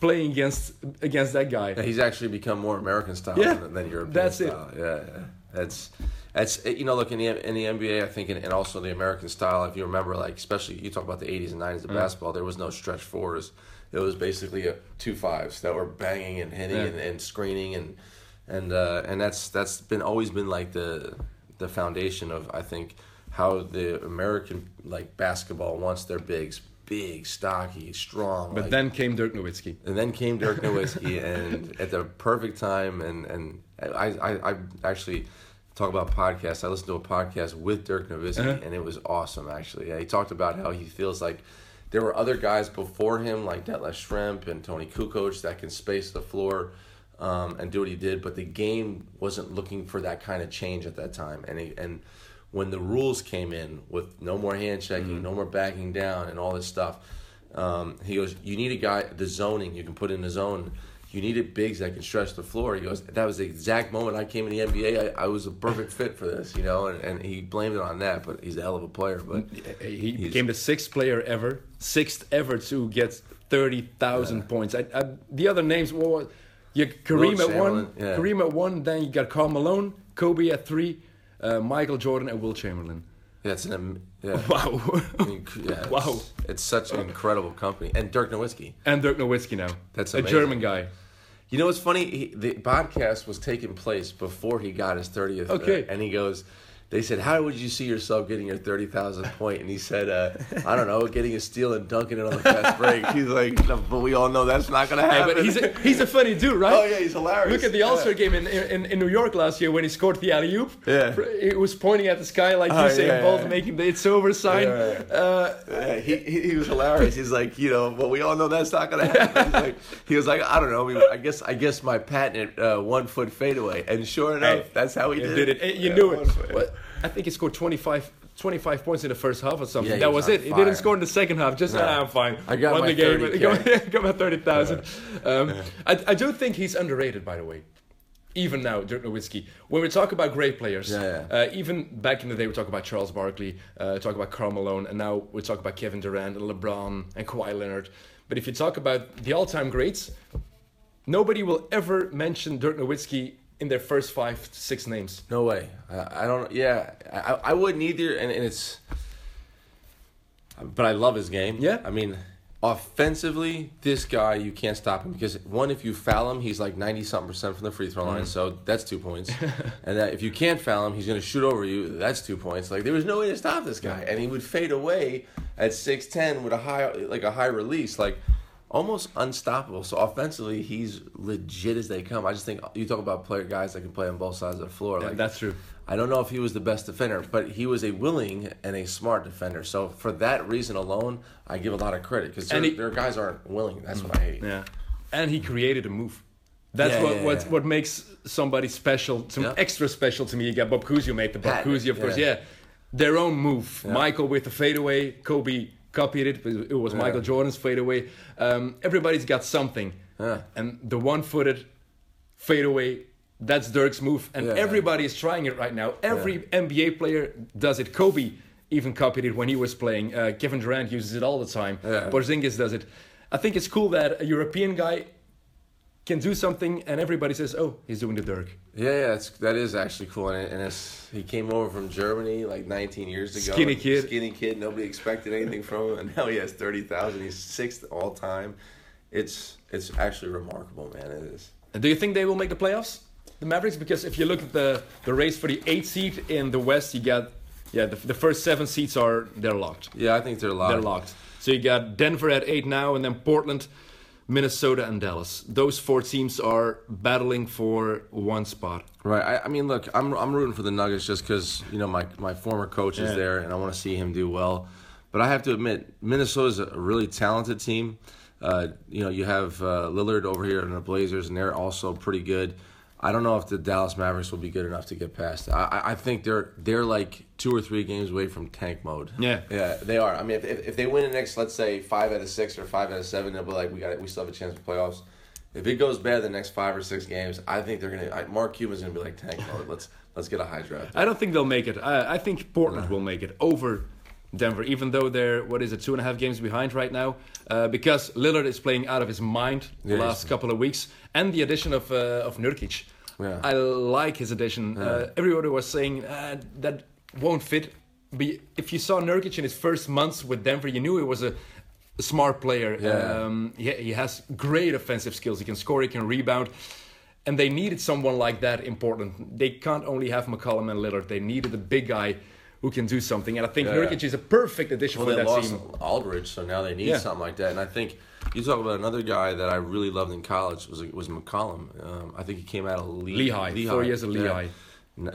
S1: playing against against that guy.
S2: Yeah, he's actually become more American style
S1: Yeah,
S2: than, than European
S1: that's it.
S2: Yeah, yeah. That's that's you know look in the in the NBA I think and, and also the American style if you remember like especially you talk about the 80s and 90s of mm. basketball there was no stretch fours it was basically a two fives that were banging and hitting
S1: Yeah.
S2: and, and screening and and uh, and that's that's been always been like the the foundation of I think how the American like basketball wants their bigs big stocky strong
S1: But
S2: like,
S1: then came Dirk Nowitzki.
S2: and then came Dirk Nowitzki, and at the perfect time, and and I I, I actually talk about podcasts. I listened to a podcast with Dirk Nowitzki,
S1: Uh-huh.
S2: and it was awesome. Actually, yeah, he talked about how he feels like there were other guys before him, like Detlef Schrempf and Toni Kukoc, that can space the floor. Um, and do what he did, but the game wasn't looking for that kind of change at that time. And he, and when the rules came in with no more hand checking,
S1: Mm-hmm.
S2: no more backing down, and all this stuff, Um, he goes, you need a guy. The zoning you can put in the zone. You needed bigs that can stretch the floor. He goes, that was the exact moment I came in the NBA. I, I was a perfect fit for this, you know. And, and he blamed it on that, but he's a hell of a player. But
S1: He became the sixth player ever, sixth ever to get thirty thousand points. I, I, the other names were you Kareem at one,
S2: yeah.
S1: Kareem at one. Then you got Karl Malone, Kobe at three, uh, Michael Jordan and Wilt Chamberlain.
S2: that's an yeah.
S1: Wow.
S2: I mean, yeah, it's-
S1: Wow.
S2: It's such an incredible company. And Dirk Nowitzki.
S1: and Dirk Nowitzki now.
S2: That's
S1: a. German guy.
S2: You know what's funny? He, the podcast was taking place before he got his 30th.
S1: Okay.
S2: and he goes, they said, how would you see yourself getting your 30,000 point? And he said, uh, I don't know, getting a steal and dunking it on the fast break. He's like, no, but we all know that's not going to
S1: Hey,
S2: happen.
S1: but he's a, he's a funny dude, right?
S2: oh, yeah, he's hilarious.
S1: Look at the All Star game in, in in New York last year when he scored the alley oop.
S2: Yeah.
S1: He was pointing at the sky like
S2: Oh,
S1: Usain
S2: yeah,
S1: Bolt
S2: yeah.
S1: making the it's over sign.
S2: Yeah,
S1: Uh,
S2: Yeah, he, he, he was hilarious. He's like, you know, but we all know that's not gonna happen. He's like, he was like, I don't know. I, mean, I guess I guess my patent uh, one foot fadeaway, and sure enough,
S1: Hey,
S2: that's how he did,
S1: did it. Eh, You
S2: Yeah,
S1: knew it. Well, I think he scored 25, 25 points in the first half or something.
S2: Yeah,
S1: that
S2: was
S1: it. He didn't score in the second half. Just
S2: No.
S1: ah, I'm fine.
S2: I got
S1: Won
S2: my
S1: the game.
S2: 30K.
S1: Got, my thirty thousand. Um, I, I do think he's underrated, by the way. Even now, Dirk Nowitzki. When we talk about great players,
S2: Yeah, yeah.
S1: Uh, even back in the day, we talk about Charles Barkley, uh, talk about Karl Malone, and now we talk about Kevin Durant and LeBron and Kawhi Leonard. But if you talk about the all-time greats, nobody will ever mention Dirk Nowitzki in their first five, six names.
S2: No way. I, I don't. Yeah, I, I wouldn't either. And, and it's. But I love his game.
S1: Yeah.
S2: I mean, offensively, this guy you can't stop him because one, if you foul him, he's like ninety something percent from the free throw line,
S1: Mm.
S2: so that's two points. and that if you can't foul him, he's going to shoot over you. That's two points. Like there was no way to stop this guy, and he would fade away at six ten with a high like a high release, like. Almost unstoppable. So offensively, he's legit as they come. I just think you talk about player guys that can play on both sides of the floor.
S1: Yeah,
S2: Like
S1: that's true.
S2: I don't know if he was the best defender, but he was a willing and a smart defender. So for that reason alone, I give a lot of credit because
S1: And
S2: there,
S1: he-
S2: there are guys aren't willing. That's what I hate.
S1: Yeah, and he created a move. That's
S2: Yeah,
S1: what
S2: yeah,
S1: what
S2: yeah.
S1: what makes somebody special,
S2: Yeah.
S1: extra special to me. You got Bob Cousy made the Bob Cousy, of course.
S2: yeah.
S1: Yeah, their own move. Michael with the fadeaway. Kobe copied it. It was Michael Jordan's fadeaway. Um, everybody's got something,
S2: Yeah.
S1: and the one-footed fadeaway. That's Dirk's move, and
S2: Yeah.
S1: everybody is trying it right now. Every NBA player does it. Kobe even copied it when he was playing. Uh, Kevin Durant uses it all the time.
S2: Yeah.
S1: Porzingis does it. I think it's cool that a European guy can do something and everybody says, "Oh, he's doing the Dirk."
S2: Yeah, yeah, that is actually cool. And, it, and he came over from Germany like 19 years ago.
S1: Skinny kid.
S2: Skinny kid. Nobody expected anything from him, and now he has 30,000. He's sixth all time. It's it's actually remarkable, man. It is.
S1: And do you think they will make the playoffs, the Mavericks? Because if you look at the the race for the eighth seed in the West, you got yeah the, the first seven seats are they're locked.
S2: Yeah, I think they're locked.
S1: They're locked. So you got Denver at eight now, and then Portland, Minnesota, and Dallas. Those four teams are battling for one spot.
S2: Right. I, I mean, look, I'm I'm rooting for the Nuggets just because you know my my former coach is
S1: Yeah.
S2: there, and I want to see him do well. But I have to admit, Minnesota's a really talented team. Uh, you know, you have uh, Lillard over here in the Blazers, and they're also pretty good. I don't know if the Dallas Mavericks will be good enough to get past. I, I- I think they're they're like two or three games away from tank mode.
S1: Yeah.
S2: yeah, they are. I mean, if, if, if they win the next, let's say five out of six or five out of seven, they'll be like, we got it. We still have a chance for playoffs. If it goes bad the next five or six games, I think they're gonna. I, Mark Cuban's gonna be like tank mode. Let's let's get a high draft.
S1: I don't think they'll make it. I, I think Portland will make it over Denver, even though they're what is it, two and a half games behind right now, uh, because Lillard is playing out of his mind the
S2: Yeah,
S1: last couple of weeks, and the addition of uh, of Nurkic.
S2: Yeah.
S1: I like his addition. Uh, everybody was saying uh, that won't fit. But if you saw Nurkic in his first months with Denver, you knew he was a, a smart player.
S2: Yeah.
S1: Um, he, he has great offensive skills. He can score. He can rebound. And they needed someone like that important. They can't only have McCollum and Lillard. They needed a big guy who can do something. And I think
S2: Yeah.
S1: Nurkic is a perfect addition
S2: Well,
S1: for
S2: they
S1: that
S2: lost
S1: team.
S2: Aldridge, so now they need
S1: Yeah.
S2: something like that. And I think you talk about another guy that I really loved in college was was McCollum. Um, I think he came out of Le-
S1: Lehigh. Four years at Lehigh.
S2: N-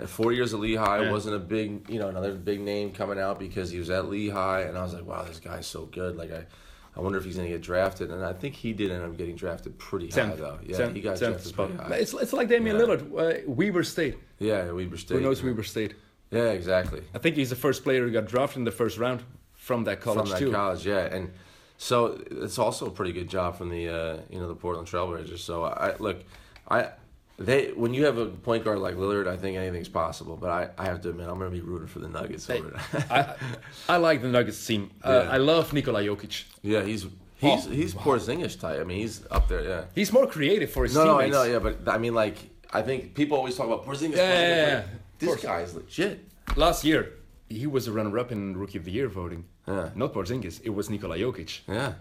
S2: Four years at Lehigh
S1: Yeah.
S2: wasn't a big, you know, another big name coming out because he was at Lehigh, and I was like, wow, this guy's so good. Like I, I wonder if he's going to get drafted, and I think he did end up getting drafted pretty high
S1: Tenth,
S2: though. Yeah,
S1: tenth-
S2: he got
S1: tenth
S2: drafted
S1: spot.
S2: pretty high.
S1: It's, it's like Damian
S2: Yeah.
S1: Lillard, uh, Weber State.
S2: yeah, Weber State.
S1: Who knows Weber State?
S2: Yeah, exactly.
S1: I think he's the first player who got drafted in the first round from that college
S2: from that
S1: too.
S2: college, yeah. And So it's also a pretty good job from the uh, you know the Portland Trailblazers. So I look, I they when you have a point guard like Lillard, I think anything's possible. But I, I have to admit, I'm going to be rooting for the Nuggets. over
S1: I, I like the Nuggets team. Uh,
S2: Yeah.
S1: I love Nikola Jokic.
S2: yeah, he's he's
S1: Oh,
S2: he's Porzingis type. I mean, he's up there. Yeah.
S1: He's more creative for his
S2: No, no, I know. Yeah, but I mean, like, I think people always talk about Porzingis.
S1: Yeah, yeah,
S2: Porzingis,
S1: yeah, yeah.
S2: This
S1: guy
S2: is legit.
S1: Last year, he was a runner-up in Rookie of the Year voting.
S2: Yeah.
S1: Not Porzingis. It was Nikola Jokic.
S2: Yeah,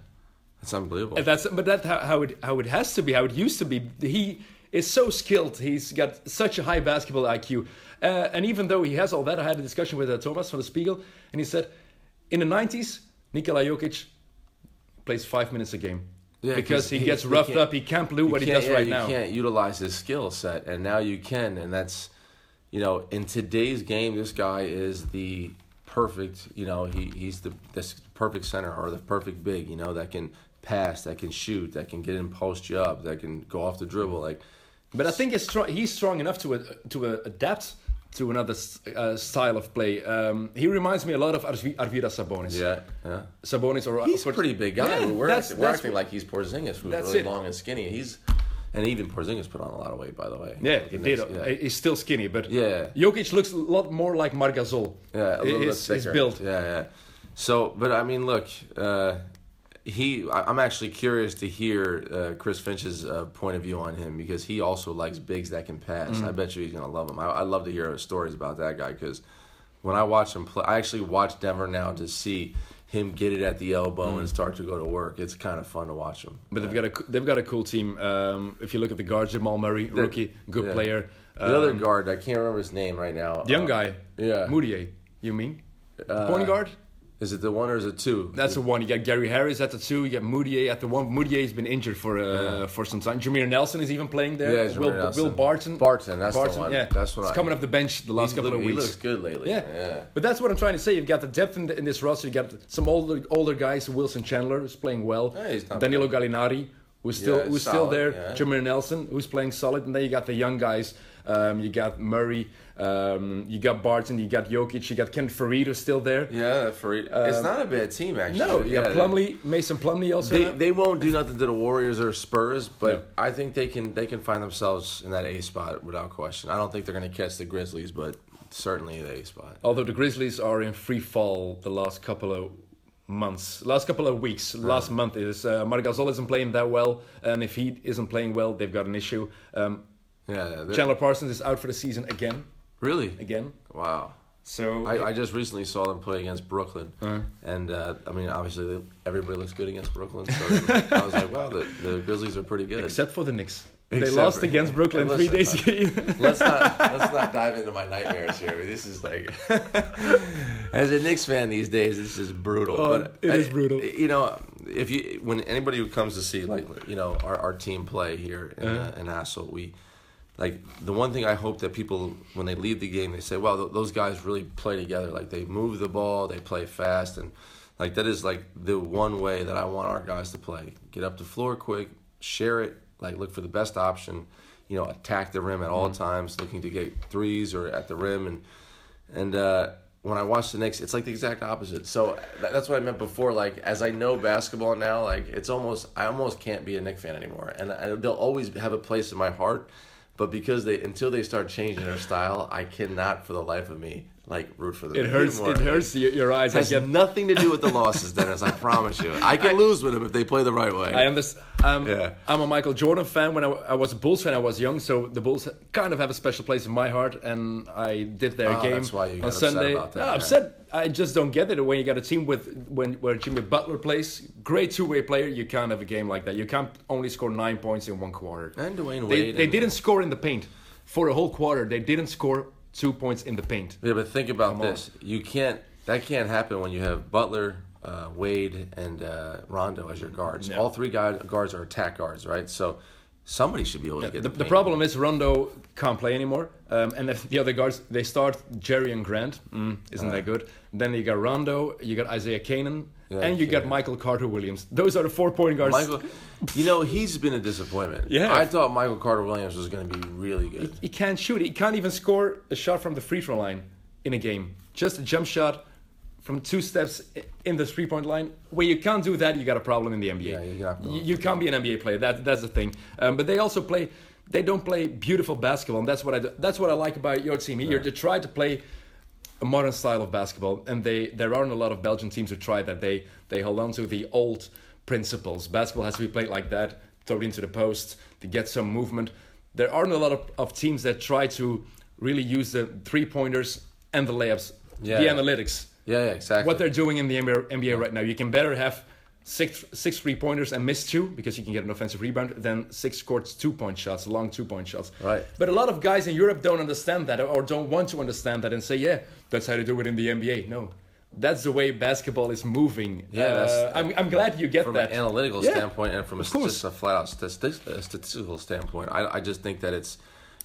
S2: that's unbelievable.
S1: And that's but that's how, how it how it has to be. How it used to be. He is so skilled. He's got such a high basketball IQ. Uh, and even though he has all that, I had a discussion with uh, Thomas from the Spiegel, and he said, in the '90s, Nikola Jokic plays five minutes a game
S2: Yeah,
S1: because
S2: 'cause
S1: he,
S2: he-
S1: gets roughed
S2: can't-
S1: up. He can't do what he
S2: can't-
S1: does
S2: yeah,
S1: right
S2: you
S1: now.
S2: can't utilize his skill set, and now you can, and that's, you know, in today's game, this guy is the perfect. You know, he he's the this perfect center or the perfect big. You know, that can pass, that can shoot, that can get in post job, that can go off the dribble. Like,
S1: But I think he's strong, he's strong enough to uh, to uh, adapt to another uh, style of play. Um, he reminds me a lot of Arvi- Arvydas Sabonis.
S2: yeah, yeah.
S1: Sabonis or
S2: He's a pretty big guy.
S1: Yeah,
S2: we're
S1: that's-
S2: acting, we're
S1: that's
S2: acting
S1: what-
S2: like he's Porzingis, who's really
S1: it.
S2: long and skinny. He's and even Porzingis put on a lot of weight, by the way.
S1: Yeah, he did.
S2: yeah.
S1: He's still skinny, but
S2: Yeah.
S1: Jokic looks a lot more like Marc Gasol.
S2: Yeah, a little
S1: his,
S2: bit
S1: his
S2: thicker.
S1: build.
S2: Yeah, yeah. So, but I mean, look, uh, he. I'm actually curious to hear uh, Chris Finch's uh, point of view on him because he also likes bigs that can pass.
S1: Mm.
S2: I bet you he's gonna love him. I, I love to hear stories about that guy because when I watch him play, I actually watch Denver now to see him get it at the elbow
S1: Mm.
S2: and start to go to work. It's kind of fun to watch him.
S1: But they've got a they've got a cool team. Um, if you look at the guards, Jamal Murray, rookie, good
S2: yeah.
S1: player.
S2: The other
S1: Um,
S2: guard, I can't remember his name right now.
S1: The young
S2: Uh,
S1: guy,
S2: yeah.
S1: Mudiay. You mean
S2: Uh,
S1: point guard?
S2: Is it the one or is it two?
S1: That's the one. You got Gary Harris at the two. You got Mudiay at the one. Mudiay's been injured for uh, for some time. Jameer Nelson is even playing there.
S2: Yeah,
S1: Will,
S2: Nelson.
S1: Will Barton.
S2: Barton, that's the one.
S1: Yeah,
S2: That's what
S1: He's
S2: I-
S1: coming off the bench the last
S2: He's
S1: couple
S2: look-
S1: of weeks.
S2: He looks good lately.
S1: Yeah.
S2: yeah.
S1: But that's what I'm trying to say. You've got the depth in, the, in this roster. You got some older older guys. Wilson Chandler who's playing well.
S2: Yeah,
S1: Danilo
S2: bad.
S1: Gallinari, who's still
S2: Yeah,
S1: who's still there.
S2: yeah.
S1: Jameer Nelson, who's playing solid. And then you got the young guys. Um, you got Murray. Um, you got Barton. You got Jokic. You got Ken Faried still there.
S2: Yeah, for it's not a bad team actually.
S1: No, you got
S2: Yeah,
S1: Plumlee, Mason Plumlee also.
S2: They, they won't do nothing to the Warriors or Spurs, but
S1: Yeah.
S2: I think they can they can find themselves in that A spot without question. I don't think they're going to catch the Grizzlies, but certainly the A spot.
S1: Although the Grizzlies are in free fall the last couple of months, last couple of weeks, last month is uh, Marc Gasol isn't playing that well, and if he isn't playing well, they've got an issue. Um,
S2: Yeah, they're-
S1: Chandler Parsons is out for the season again,
S2: really.
S1: again.
S2: Wow.
S1: So
S2: I, I just recently saw them play against Brooklyn,
S1: Uh-huh.
S2: and uh, I mean, obviously they, everybody looks good against Brooklyn. So I was like, wow, the, the Grizzlies are pretty good.
S1: except for the Knicks, they lost
S2: for-
S1: against Brooklyn
S2: Hey,
S1: three days
S2: listen,
S1: ago.
S2: let's not let's not dive into my nightmares here. I mean, this is like, as a Knicks fan these days, this is brutal.
S1: Oh,
S2: but
S1: it is
S2: I-
S1: brutal.
S2: You know, if you when anybody who comes to see like you know our, our team play here in,
S1: Uh-huh.
S2: uh, in Hasselt, we like the one thing I hope that people when they leave the game they say, "Wow, th- those guys really play together. Like they move the ball, they play fast, and like that is like the one way that I want our guys to play. Get up the floor quick, share it, like look for the best option. You know, attack the rim at all times, looking to get threes or at the rim, and and uh, when I watch the Knicks, it's like the exact opposite. So that, that's what I meant before. Like as I know basketball now, like it's almost I almost can't be a Knicks fan anymore, and I, they'll always have a place in my heart. But because they until they start changing their style, I cannot for the life of me like root for them.
S1: It hurts.
S2: anymore.
S1: It hurts your, your eyes.
S2: It
S1: I
S2: has
S1: get.
S2: nothing to do with the losses, Dennis. I promise you. I can lose with them if they play the right way.
S1: I understand. Um,
S2: Yeah.
S1: I'm a Michael Jordan fan. When I, I was a Bulls fan, I was young, so the Bulls kind of have a special place in my heart, and I did their
S2: Oh,
S1: game
S2: that's why you got
S1: on
S2: upset
S1: Sunday.
S2: about that,
S1: no,
S2: yeah.
S1: upset. I just don't get it when you got a team with when where Jimmy Butler plays, great two-way player. You can't have a game like that. You can't only score nine points in one quarter.
S2: And Dwyane
S1: They,
S2: Wade
S1: they
S2: and-
S1: didn't score in the paint for a whole quarter. They didn't score two points in the paint.
S2: Yeah, but think about
S1: Come on.
S2: this. You can't. That can't happen when you have Butler, uh, Wade, and uh, Rondo as your guards.
S1: Yeah.
S2: All three guards are attack guards, right? So somebody should be able to get
S1: The,
S2: the,
S1: the problem is Rondo can't play anymore, um, and if the other guards they start Jerian Grant, mm, isn't that good? Then you got Rondo, you got Isaiah Canaan,
S2: Yeah,
S1: and you got Michael Carter Williams. Those are the four point guards.
S2: Michael, you know, he's been a disappointment.
S1: Yeah.
S2: I thought Michael Carter Williams was going to be really good.
S1: he can't shoot. He can't even score a shot from the free throw line in a game. Just a jump shot, from two steps in the three point line. Where you can't do that, you got a problem in the NBA.
S2: Yeah, you
S1: You, you can't be an NBA player. That that's the thing. Um, but they also play. They don't play beautiful basketball, and that's what I do- that's what I like about your team. Here, they try to play a modern style of basketball, and they there aren't a lot of Belgian teams who try that. They they hold on to the old principles. Basketball has to be played like that, thrown into the post to get some movement. There aren't a lot of, of teams that try to really use the three pointers and the layups,
S2: Yeah.
S1: the analytics.
S2: Yeah, yeah, exactly.
S1: What they're doing in the NBA, right now, you can better have six six three pointers and miss two because you can get an offensive rebound than six courts two point shots, long two point shots.
S2: Right.
S1: But a lot of guys in Europe don't understand that or don't want to understand that and say, yeah, that's how they do it in the NBA. No. That's the way basketball is moving.
S2: Yeah,
S1: Uh, I'm, I'm glad you get
S2: from
S1: that.
S2: an analytical
S1: Yeah,
S2: standpoint and from a, just a flat out statistical standpoint, I, I just think that it's,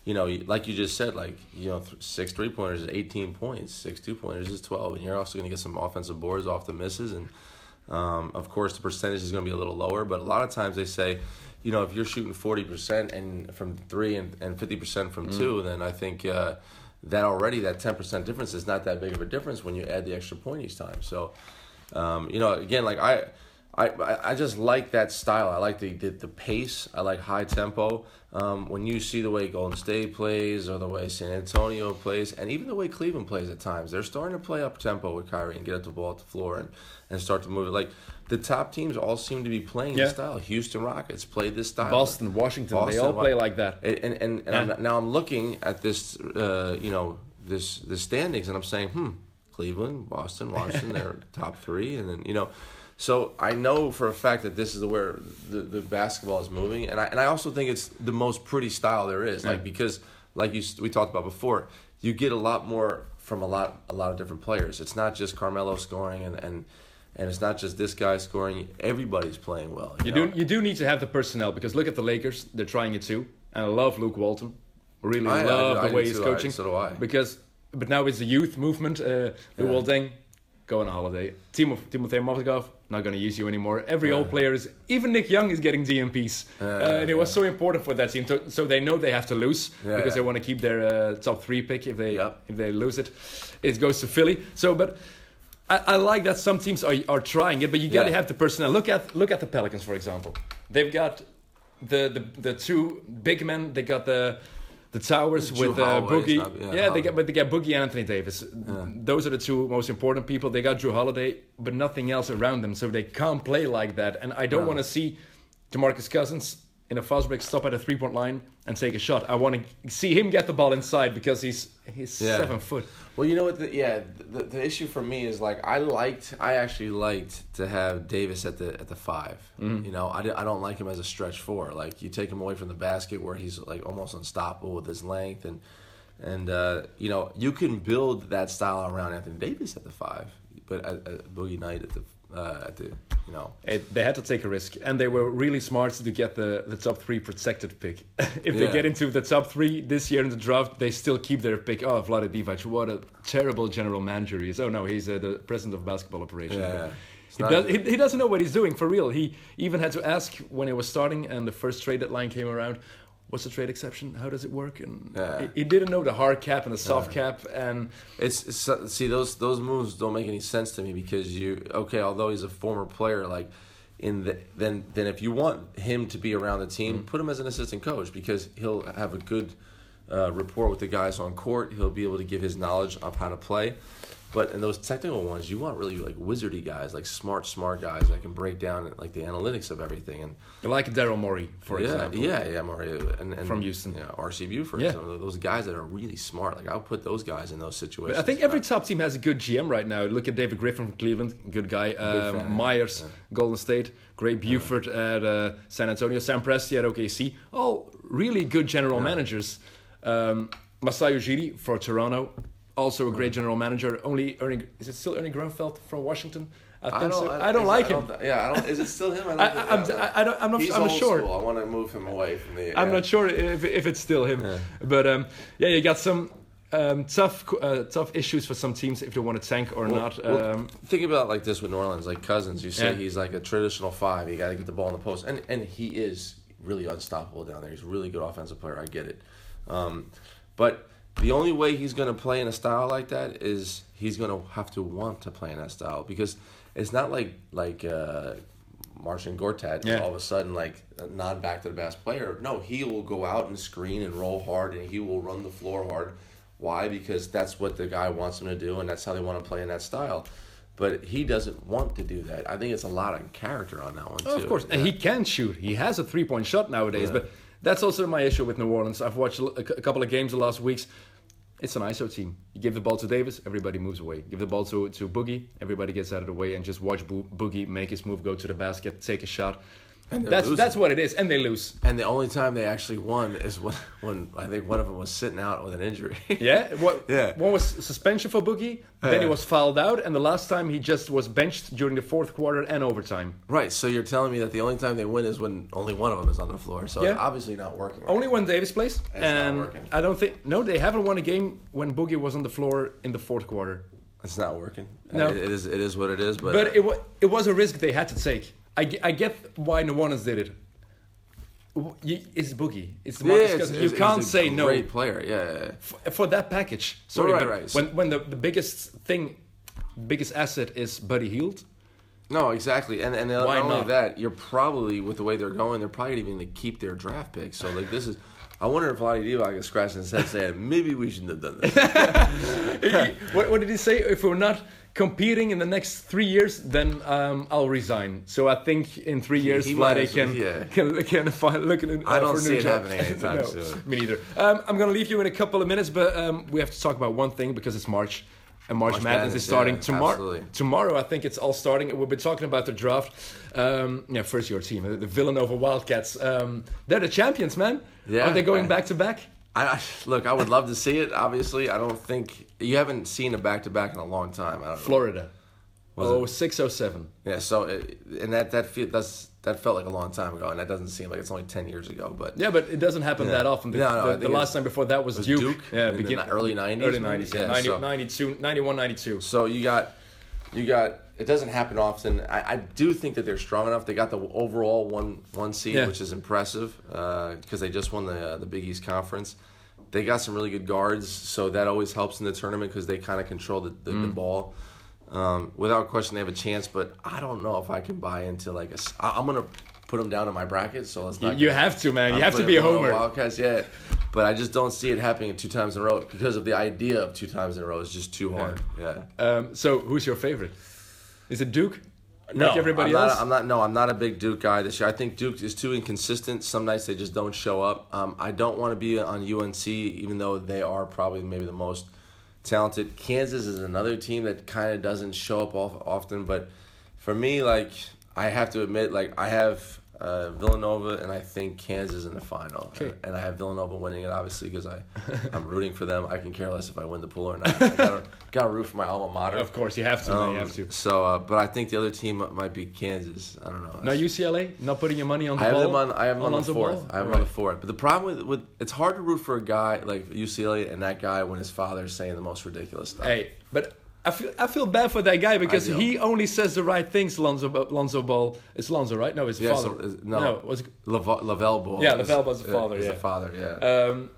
S2: you know, like you just said, like you know, th- six three pointers is eighteen points, six two pointers is twelve, and you're also going to get some offensive boards off the misses, and um, of course the percentage is going to be a little lower, but a lot of times they say. You know, if you're shooting forty percent and from three and and fifty percent from
S1: Mm.
S2: two, then I think uh, that already that ten percent difference is not that big of a difference when you add the extra point each time. So, um, you know, again, like I, I, I just like that style. I like the, the, the pace. I like high tempo. Um, when you see the way Golden State plays, or the way San Antonio plays, and even the way Cleveland plays at times, they're starting to play up tempo with Kyrie and get up the ball at the floor and, and start to move it. Like the top teams all seem to be playing
S1: Yeah.
S2: this style. Houston Rockets played this style.
S1: Boston, Washington, they all play like that.
S2: and and, and, and
S1: Yeah.
S2: I'm, now I'm looking at this, uh, you know, this the standings, and I'm saying, hmm, Cleveland, Boston, Washington, they're top three, and then you know, so I know for a fact that this is where the, the basketball is moving, and I and I also think it's the most pretty style there is, like because like you we talked about before, you get a lot more from a lot a lot of different players. It's not just Carmelo scoring and and. And it's not just this guy scoring; everybody's playing well.
S1: You
S2: know?
S1: do you do need to have the personnel because look at the Lakers; they're trying it too. And I love Luke Walton. Really
S2: I- I
S1: love
S2: do- I
S1: the way he's.
S2: I-
S1: coaching.
S2: so do I.
S1: Because but now it's the youth movement. Uh,
S2: Yeah.
S1: Walton, go on a holiday. Timo Timothy Mozgov, not going to use you anymore. Every old player is even Nick Young is getting DNPs, uh, and it was so important for that team. To, so they know they have to lose
S2: Yeah,
S1: because
S2: yeah.
S1: they want to keep their uh, top three pick. If they if they lose it, it goes to Philly. So but. I, I like that some teams are, are trying it, but you got to
S2: Yeah.
S1: have the personnel. Look at look at the Pelicans, for example. They've got the the, the two big men. They got the the towers
S2: Drew
S1: with uh, Boogie.
S2: not- yeah,
S1: yeah, they got but they got Boogie and Anthony Davis. Those are the two most important people. They got Jrue Holiday, but nothing else around them, so they can't play like that. And I don't
S2: No.
S1: want to see DeMarcus Cousins in a fast break stop at a three point line and take a shot. I want to see him get the ball inside because he's he's
S2: Yeah.
S1: seven foot.
S2: Well, you know what? The, yeah, the, the issue for me is like I liked, I actually liked to have Davis at the at the 5
S1: Mm-hmm.
S2: You know, I, I don't like him as a stretch four. Like you take him away from the basket where he's like almost unstoppable with his length and and uh, you know you can build that style around Anthony Davis at the five, but at Boogie Knight at the uh, at the you know
S1: It, they had to take a risk, and they were really smart to get the, the top three protected pick. if they get into the top three this year in the draft, they still keep their pick. Oh, Vlade Divac, what a terrible general manager he is. Oh no, he's uh, the president of basketball operations.
S2: Yeah,
S1: He,
S2: not
S1: does, he, he doesn't know what he's doing for real. He even had to ask when it was starting and the first trade deadline came around. What's the trade exception? How does it work? And
S2: Yeah.
S1: he, he didn't know the hard cap and the soft cap. And
S2: It's, it's see those those moves don't make any sense to me because you okay although he's a former player like in the then then if you want him to be around the team put him as an assistant coach because he'll have a good uh, rapport with the guys on court he'll be able to give his knowledge of how to play but in those technical ones you want really like wizardy guys like smart smart guys that can break down like the analytics of everything and
S1: like Daryl Morey, for
S2: yeah,
S1: example.
S2: Yeah, yeah, Mario. And, and,
S1: From Houston.
S2: Yeah, RC Buford.
S1: Yeah.
S2: Some of those guys that are really smart. Like, I'll put those guys in those situations.
S1: I think every top team has a good GM right now. Look at David Griffin from Cleveland, good guy. Um,
S2: fan.
S1: Myers, Golden State. Gray Buford at uh, San Antonio. Sam Presti at OKC. All really good general managers. Um, Masai Ujiri for Toronto, also a great general manager. Only Ernie, is it still Ernie Grunfeld from Washington? I think so. I don't like
S2: I
S1: him.
S2: don't- yeah, I don't. Is it still him? I don't.
S1: I, I'm,
S2: yeah,
S1: I, I don't, I'm not,
S2: He's
S1: I'm not
S2: old
S1: sure.
S2: School. I want to move him away from the.
S1: I'm
S2: yeah.
S1: not sure if, if it's still him. But um, yeah, you got some um, tough uh, tough issues for some teams if they want to tank or
S2: Well-
S1: not.
S2: well,
S1: Um,
S2: think about it like this with New Orleans, like Cousins. You say
S1: Yeah.
S2: he's like a traditional five. You got to get the ball in the post, and and he is really unstoppable down there. He's a really good offensive player. I get it, um, but the only way he's going to play in a style like that is he's going to have to want to play in that style because it's not like like uh, Marcin Gortat
S1: Yeah.
S2: all of a sudden like a non back to the best player. No, he will go out and screen and roll hard and he will run the floor hard. Why? Because that's what the guy wants him to do and that's how they want to play in that style. But he doesn't want to do that. I think it's a lot of character on that one too.
S1: Oh, of course, and he can shoot. He has a three-point shot nowadays, but that's also my issue with New Orleans. I've watched a couple of games the last weeks. It's an ISO team. You give the ball to Davis, everybody moves away. Give the ball to, to Boogie, everybody gets out of the way and just watch Bo- Boogie make his move, go to the basket, take a shot.
S2: They're
S1: That's
S2: losing.
S1: that's what it is, and they lose.
S2: And the only time they actually won is when, when I think one of them was sitting out with an injury.
S1: Yeah, what?
S2: Yeah.
S1: One was suspension for Boogie, then he was fouled out, and the last time he just was benched during the fourth quarter and overtime.
S2: right. So you're telling me that the only time they win is when only one of them is on the floor. So it's
S1: Yeah.
S2: obviously not working. right.
S1: Only when Davis plays,
S2: not
S1: and. I don't think no, they haven't won a game when Boogie was on the floor in the fourth quarter.
S2: It's not working.
S1: No.
S2: It- it is. It is what it is. But,
S1: But it was it was a risk they had to take. I, I get why Orleans did it. It's Boogie. It's
S2: Yeah,
S1: Marcus
S2: it's-
S1: Cousins.
S2: it's-
S1: You can't
S2: a
S1: say no
S2: Great player. Yeah, Yeah. yeah.
S1: f- for that package. Sorry,
S2: Right, right.
S1: when when the, the biggest thing, biggest asset is Buddy Hield.
S2: No, exactly. And and uh, not
S1: Why
S2: only
S1: not?
S2: that, you're probably with the way they're going, they're probably even going to keep their draft pick. So like this is. I wonder if Vlade Divac is scratching his head saying maybe we shouldn't have done this.
S1: what, what did he say? If we're not competing in the next three years, then um, I'll resign. So I think in three years,
S2: he
S1: Vlade can,
S2: yeah.
S1: can can find look at. Uh,
S2: I don't
S1: a
S2: see
S1: new
S2: it
S1: job.
S2: happening anytime
S1: No,
S2: soon.
S1: Me neither. Um, I'm gonna leave you in a couple of minutes, but um, we have to talk about one thing because it's March. And March,
S2: March
S1: Madness,
S2: Madness,
S1: is starting
S2: yeah,
S1: tomorrow.
S2: absolutely.
S1: Tomorrow, I think it's all starting. We've been talking about the draft. Um, yeah, first your team, the Villanova Wildcats. Um, they're the champions, man.
S2: Yeah.
S1: Are they going back to back?
S2: I, look. I would love to see it. Obviously, I don't think you haven't seen a back to back in a long time. I don't.
S1: Florida.
S2: Was
S1: oh,
S2: it?
S1: six oh seven.
S2: Yeah. So it, and that that feel, that's that felt like a long time ago, and that doesn't seem like it's only ten years ago. But
S1: Yeah, but it doesn't happen
S2: Yeah.
S1: that often. The,
S2: No, no,
S1: the, the last time before that was,
S2: was
S1: Duke.
S2: Duke
S1: Yeah,
S2: in
S1: begin,
S2: early 90s,
S1: Early? 90s, yeah.
S2: Yeah,
S1: 90,
S2: so-
S1: 92, 91, 92.
S2: So you got, you got. It doesn't happen often. I, I do think that they're strong enough. They got the overall one one seed,
S1: Yeah.
S2: which is impressive because they just won the uh, the Big East Conference. They got some really good guards, so that always helps in the tournament because they kind of control the, the,
S1: Mm.
S2: the ball. Um, without question, they have a chance, but I don't know if I can buy into like a. I, am gonna put them down in my bracket, so let's
S1: You,
S2: not.
S1: you have to, man. You
S2: I'm
S1: have to be a homer.
S2: Wildcats, yeah, but I just don't see it happening two times in a row because of the idea of two times in a row is just too hard. Yeah.
S1: Um, so, who's your favorite? Is it Duke?
S2: No,
S1: like everybody
S2: I'm
S1: else?
S2: Not, I'm not. No, I'm not a big Duke guy this year. I think Duke is too inconsistent. Some nights they just don't show up. Um, I don't want to be on UNC, even though they are probably maybe the most talented. Kansas is another team that kind of doesn't show up off, often. But for me, like I have to admit, like I have uh, Villanova and I think Kansas in the final,
S1: Okay.
S2: and I have Villanova winning it obviously because I I'm rooting for them. I can care less if I win the pool or not. I gotta, gotta root for my alma mater.
S1: of course, you have to.
S2: Um,
S1: you have to.
S2: So, uh, but I think the other team might be Kansas. I don't know.
S1: Now UCLA, not putting your money on the
S2: I have
S1: ball.
S2: them on. I have them on the fourth.
S1: Ball?
S2: I have them on the fourth. But the problem with, with it's hard to root for a guy like UCLA and that guy when his father's saying the most ridiculous stuff.
S1: Hey, but I feel I feel bad for that guy because he only says the right things. Lonzo Lonzo Ball. It's Lonzo, right? No, his
S2: Yeah,
S1: father.
S2: so, is- no.
S1: was
S2: Lava- Lavelle Ball.
S1: Yeah, Lavelle Ball's the father,
S2: is
S1: yeah.
S2: the father. Yeah.
S1: um,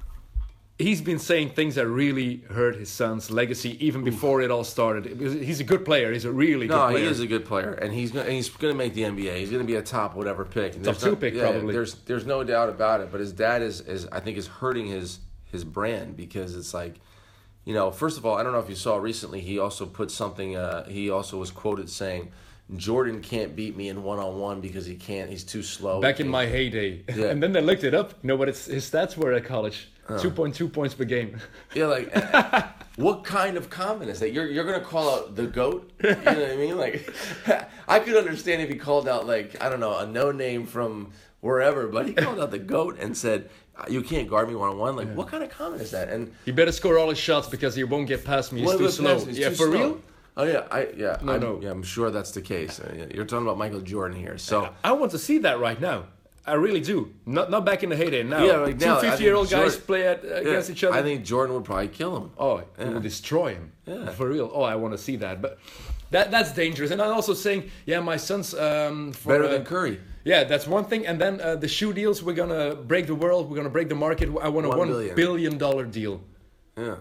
S1: he's been saying things that really hurt his son's legacy even before it all started. He's a good player. He's a really
S2: no,
S1: good player.
S2: he is a good player, and he's gonna and he's gonna make the NBA. He's gonna be a top whatever pick. And
S1: Top two
S2: no-
S1: pick,
S2: yeah,
S1: probably.
S2: There's there's no doubt about it. But his dad is is I think is hurting his his brand because it's like, you know, first of all, I don't know if you saw recently. He also put something. Uh, he also was quoted saying. Jordan can't beat me in one on one because he can't. He's too slow.
S1: Back in my heyday.
S2: Yeah.
S1: and then they looked it up. You know what it's, his stats were at college? 2.2 points per game.
S2: Yeah, like what kind of comment is that? You're you're gonna call out the goat? You know what I mean? Like I could understand if he called out like I don't know a no name from wherever, but he called out the goat and said you can't guard me one on one. Like what kind of comment is that? And
S1: He better score all his shots because he won't get past me. He's
S2: what
S1: too
S2: if
S1: slow.
S2: pass is
S1: yeah,
S2: too
S1: for
S2: slow?
S1: real?
S2: Oh yeah, I yeah
S1: No,
S2: I'm,
S1: no.
S2: yeah I'm sure that's the case. Uh, You're talking about Michael Jordan here, so.
S1: I want to see that right now. I really do. Not not back in the heyday. Now,
S2: Yeah, like
S1: two
S2: now, I
S1: 50 year old guys
S2: Jordan-
S1: play at, uh,
S2: Yeah,
S1: against each other.
S2: I think Jordan would probably kill him.
S1: Oh, it will destroy him.
S2: Yeah.
S1: For real. Oh, I want to see that. But that that's dangerous. And I'm also saying, yeah, my son's um, for,
S2: Better
S1: uh,
S2: than Curry.
S1: Yeah, that's one thing. And then uh, the shoe deals, we're gonna break the world. We're gonna break the market. I want a
S2: One
S1: one
S2: billion.
S1: billion dollar deal.
S2: Yeah.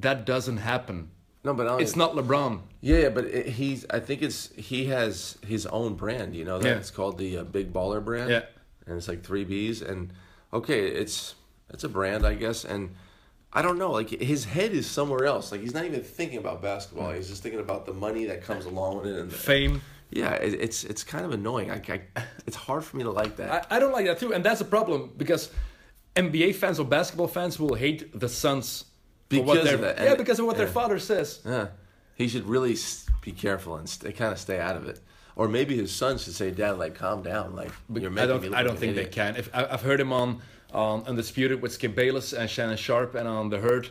S1: That doesn't happen.
S2: No, but I
S1: It's not LeBron.
S2: Yeah, yeah, but it, he's. I think it's he has his own brand. You know that
S1: Yeah.
S2: it's called the uh, Big Baller brand.
S1: Yeah.
S2: and it's like three B's, and okay, it's it's a brand, I guess, and I don't know. Like his head is somewhere else. Like he's not even thinking about basketball. He's just thinking about the money that comes along with it, and the,
S1: Fame.
S2: Yeah, it, it's it's kind of annoying. I, I, it's hard for me to like that.
S1: I, I don't like that too, and that's a problem because NBA fans or basketball fans will hate the sons
S2: Because of that,
S1: yeah because of what their father says.
S2: Yeah, he should really be careful and kind of stay out of it. Or maybe his son should say, "Dad, like calm down. Like you're
S1: I
S2: making me
S1: don't.
S2: look
S1: I don't
S2: an
S1: think they
S2: idiot."
S1: can. If I, I've heard him on on Undisputed with Skip Bayless and Shannon Sharpe, and on The Herd,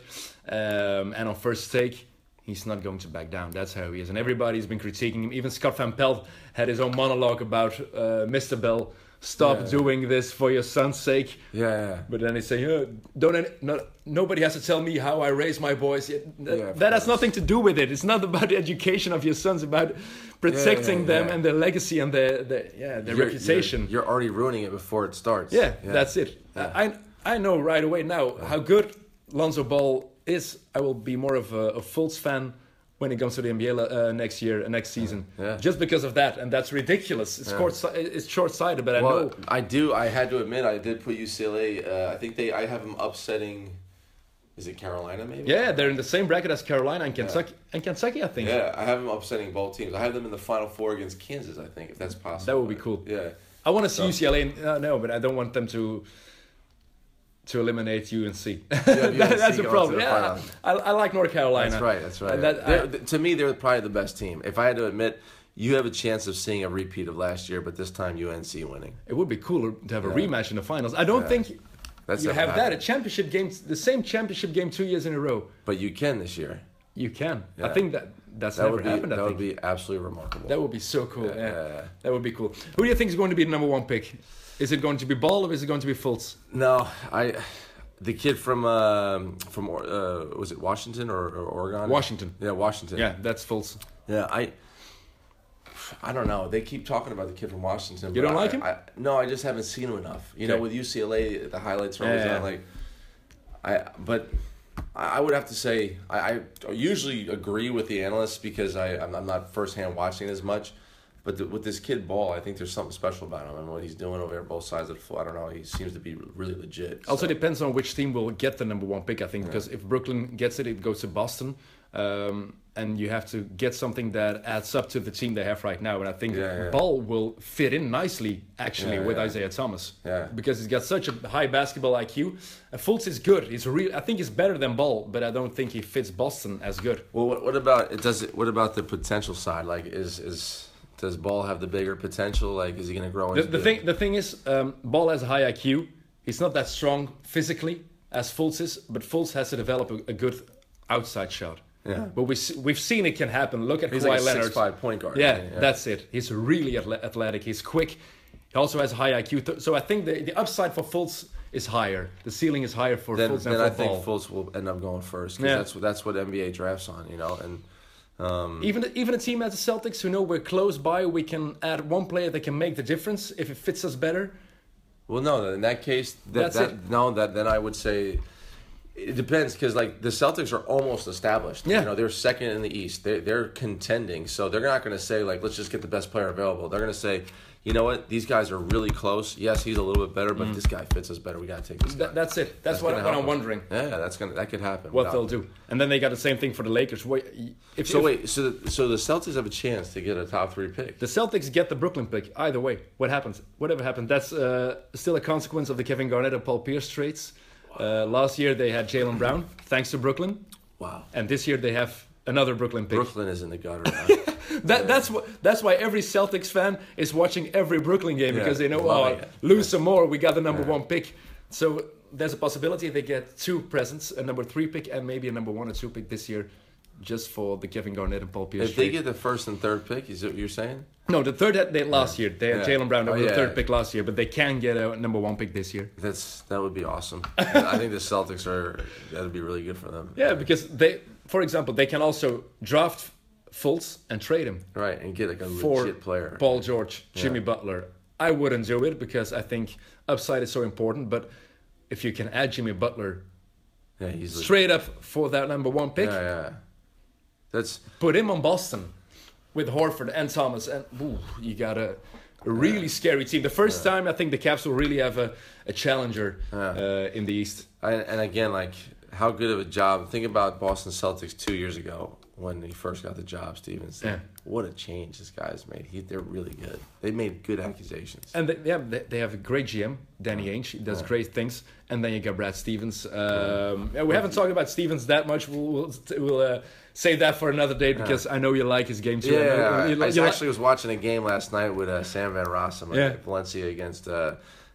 S1: um, and on First Take, he's not going to back down. That's how he is, and everybody's been critiquing him. Even Scott Van Pelt had his own monologue about uh, Mr. Bell. Stop
S2: Yeah.
S1: doing this for your son's sake.
S2: Yeah, yeah.
S1: But then they say, yeah, don't any, no, nobody has to tell me how I raise my boys. Yeah, that,
S2: Yeah,
S1: that has nothing to do with it. It's not about the education of your sons. About protecting them and their legacy and their, their yeah their
S2: You're-
S1: reputation.
S2: You're, you're already ruining it before it starts.
S1: yeah, that's it. I I know right away now how good Lonzo Ball is. I will be more of a, a Fultz fan when it comes to the NBA uh, next year, uh, next season.
S2: Yeah.
S1: Just because of that, and that's ridiculous. It's short, it's short-sighted, but I
S2: Well,
S1: know.
S2: I do. I had to admit, I did put UCLA. Uh, I think they. I have them upsetting. Is it Carolina? Maybe.
S1: Yeah, they're in the same bracket as Carolina and Kentucky. And Kentucky, I think.
S2: Yeah, I have them upsetting both teams. I have them in the Final Four against Kansas. I think if that's possible.
S1: That would be cool.
S2: Yeah.
S1: I want to see
S2: So-
S1: UCLA. in- Uh, no, but I don't want them to to eliminate UNC.
S2: UNC
S1: That- that's a problem. Yeah. I, I like North Carolina.
S2: That's right. That's right.
S1: That- I-
S2: th- to me, they're probably the best team. If I had to admit, you have a chance of seeing a repeat of last year, but this time UNC winning.
S1: it would be cooler to have a rematch in the finals. I don't
S2: Yeah.
S1: think
S2: That's
S1: you have that. A championship game, the same championship game two years in a row.
S2: But you can this year.
S1: You can. I think that that's
S2: That
S1: never
S2: would be
S1: happened. I
S2: that
S1: think.
S2: would be absolutely remarkable.
S1: that would be so cool. Yeah,
S2: Yeah, yeah.
S1: that would be cool. Who do you think is going to be the number one pick? Is it going to be Ball or is it going to be Fultz?
S2: No, I. The kid from um, from uh, was it Washington or, or Oregon?
S1: Washington.
S2: Yeah, Washington.
S1: Yeah, that's Fultz.
S2: Yeah, I. I don't know. They keep talking about the kid from Washington.
S1: You don't
S2: I-
S1: like him?
S2: I, no, I just haven't seen him enough. You know, with UCLA, the highlights are always
S1: Yeah.
S2: on. Like, I but I I would have to say I, I usually agree with the analysts because I I'm, I'm not firsthand watching as much. But the, with this kid Ball, I think there's something special about him and what he's doing over there, both sides of the floor. I don't know. He seems to be really legit.
S1: Also depends on which team will get the number one pick, I think, because if Brooklyn gets it, it goes to Boston, um, and you have to get something that adds up to the team they have right now. And I think
S2: Yeah, yeah.
S1: Ball will fit in nicely, actually,
S2: Yeah,
S1: with
S2: yeah.
S1: Isaiah Thomas,
S2: Yeah.
S1: because he's got such a high basketball IQ. And Fultz is good. He's real. I think he's better than Ball, but I don't think he fits Boston as good.
S2: Well, what, what about it? Does it? What about the potential side? Like, is is does Ball have the bigger potential? Like, is he going to grow
S1: The, the thing, the thing is, um, Ball has a high IQ. He's not that strong physically as Fultz is, but Fultz has to develop a, a good outside shot.
S2: Yeah.
S1: But we, we've seen it can happen. Look at
S2: He's
S1: Kawhi
S2: like a
S1: Leonard.
S2: six-five point guard.
S1: Yeah,
S2: Yeah.
S1: that's it. He's really athletic. He's quick. He also has a high IQ. So I think the, the upside for Fultz is higher. The ceiling is higher for
S2: Then,
S1: Fultz than
S2: then I think. Fultz will end up going first because
S1: Yeah.
S2: that's what that's what NBA drafts on, you know. And um,
S1: Even even a team as the Celtics who know we're close by, we can add one player that can make the difference if it fits us better.
S2: well, no, in that case, that,
S1: That's
S2: that
S1: it.
S2: no, that then I would say it depends because like the Celtics are almost established.
S1: Yeah.
S2: you know they're second in the East. They they're contending, so they're not going to say like let's just get the best player available. They're going to say. You know what? These guys are really close. Yes, he's a little bit better, but this guy fits us better. We got to take this guy.
S1: Mm. That, that's it. That's, what, what I'm wondering.
S2: Yeah, that's gonna that could happen.
S1: What
S2: without-
S1: they'll do, and then they got the same thing for the Lakers. Wait, if,
S2: So
S1: if
S2: wait, so the, so the Celtics have a chance to get a top three pick.
S1: the Celtics get the Brooklyn pick, either way, what happens? Whatever happens, that's uh, still a consequence of the Kevin Garnett and Paul Pierce trades. Uh, last year they had Jaylen Brown, thanks to Brooklyn,
S2: Wow,
S1: and this year they have another Brooklyn pick.
S2: Brooklyn is in the gutter now.
S1: That, that's what. That's why every Celtics fan is watching every Brooklyn game
S2: Yeah,
S1: because they know, oh,
S2: it.
S1: lose some more, we got the number one pick. So there's a possibility they get two presents, a number three pick and maybe a number one or two pick this year, just for the Kevin Garnett and Paul Pierce.
S2: if they get the first and third pick, is that what you're saying?
S1: no, the third had they last year. They had
S2: Yeah.
S1: Jaylen Brown, they
S2: Oh,
S1: were the third pick last year, but they can get a number one pick this year.
S2: That's that would be awesome. I think the Celtics are that would be really good for them.
S1: Yeah, because they, for example, they can also draft Fultz and trade him.
S2: Right, and get like a
S1: for
S2: legit player.
S1: Paul George, Jimmy
S2: Yeah.
S1: Butler. I wouldn't do it because I think upside is so important. But if you can add Jimmy Butler
S2: Yeah, he's like-
S1: straight up for that number one pick.
S2: Yeah, yeah. That's
S1: Put him on Boston with Horford and Thomas, and ooh, you got a, a really scary team. The first time I think the Cavs will really have a, a challenger uh, in the East.
S2: I, and again, like how good of a job. Think about Boston Celtics two years ago when he first got the job, Stevens.
S1: Yeah.
S2: What a change this guy's made. He, they're really good. They made good accusations.
S1: And they, yeah, they, they have a great GM, Danny Ainge. He does great things. And then you got Brad Stevens. Um, yeah, we haven't talked about Stevens that much. We'll, we'll, we'll uh, save that for another day because I know you like his game too.
S2: Yeah,
S1: I, you,
S2: I
S1: you
S2: actually was watching a game last night with uh, Sam Van Rossom
S1: Yeah.
S2: at Valencia against uh,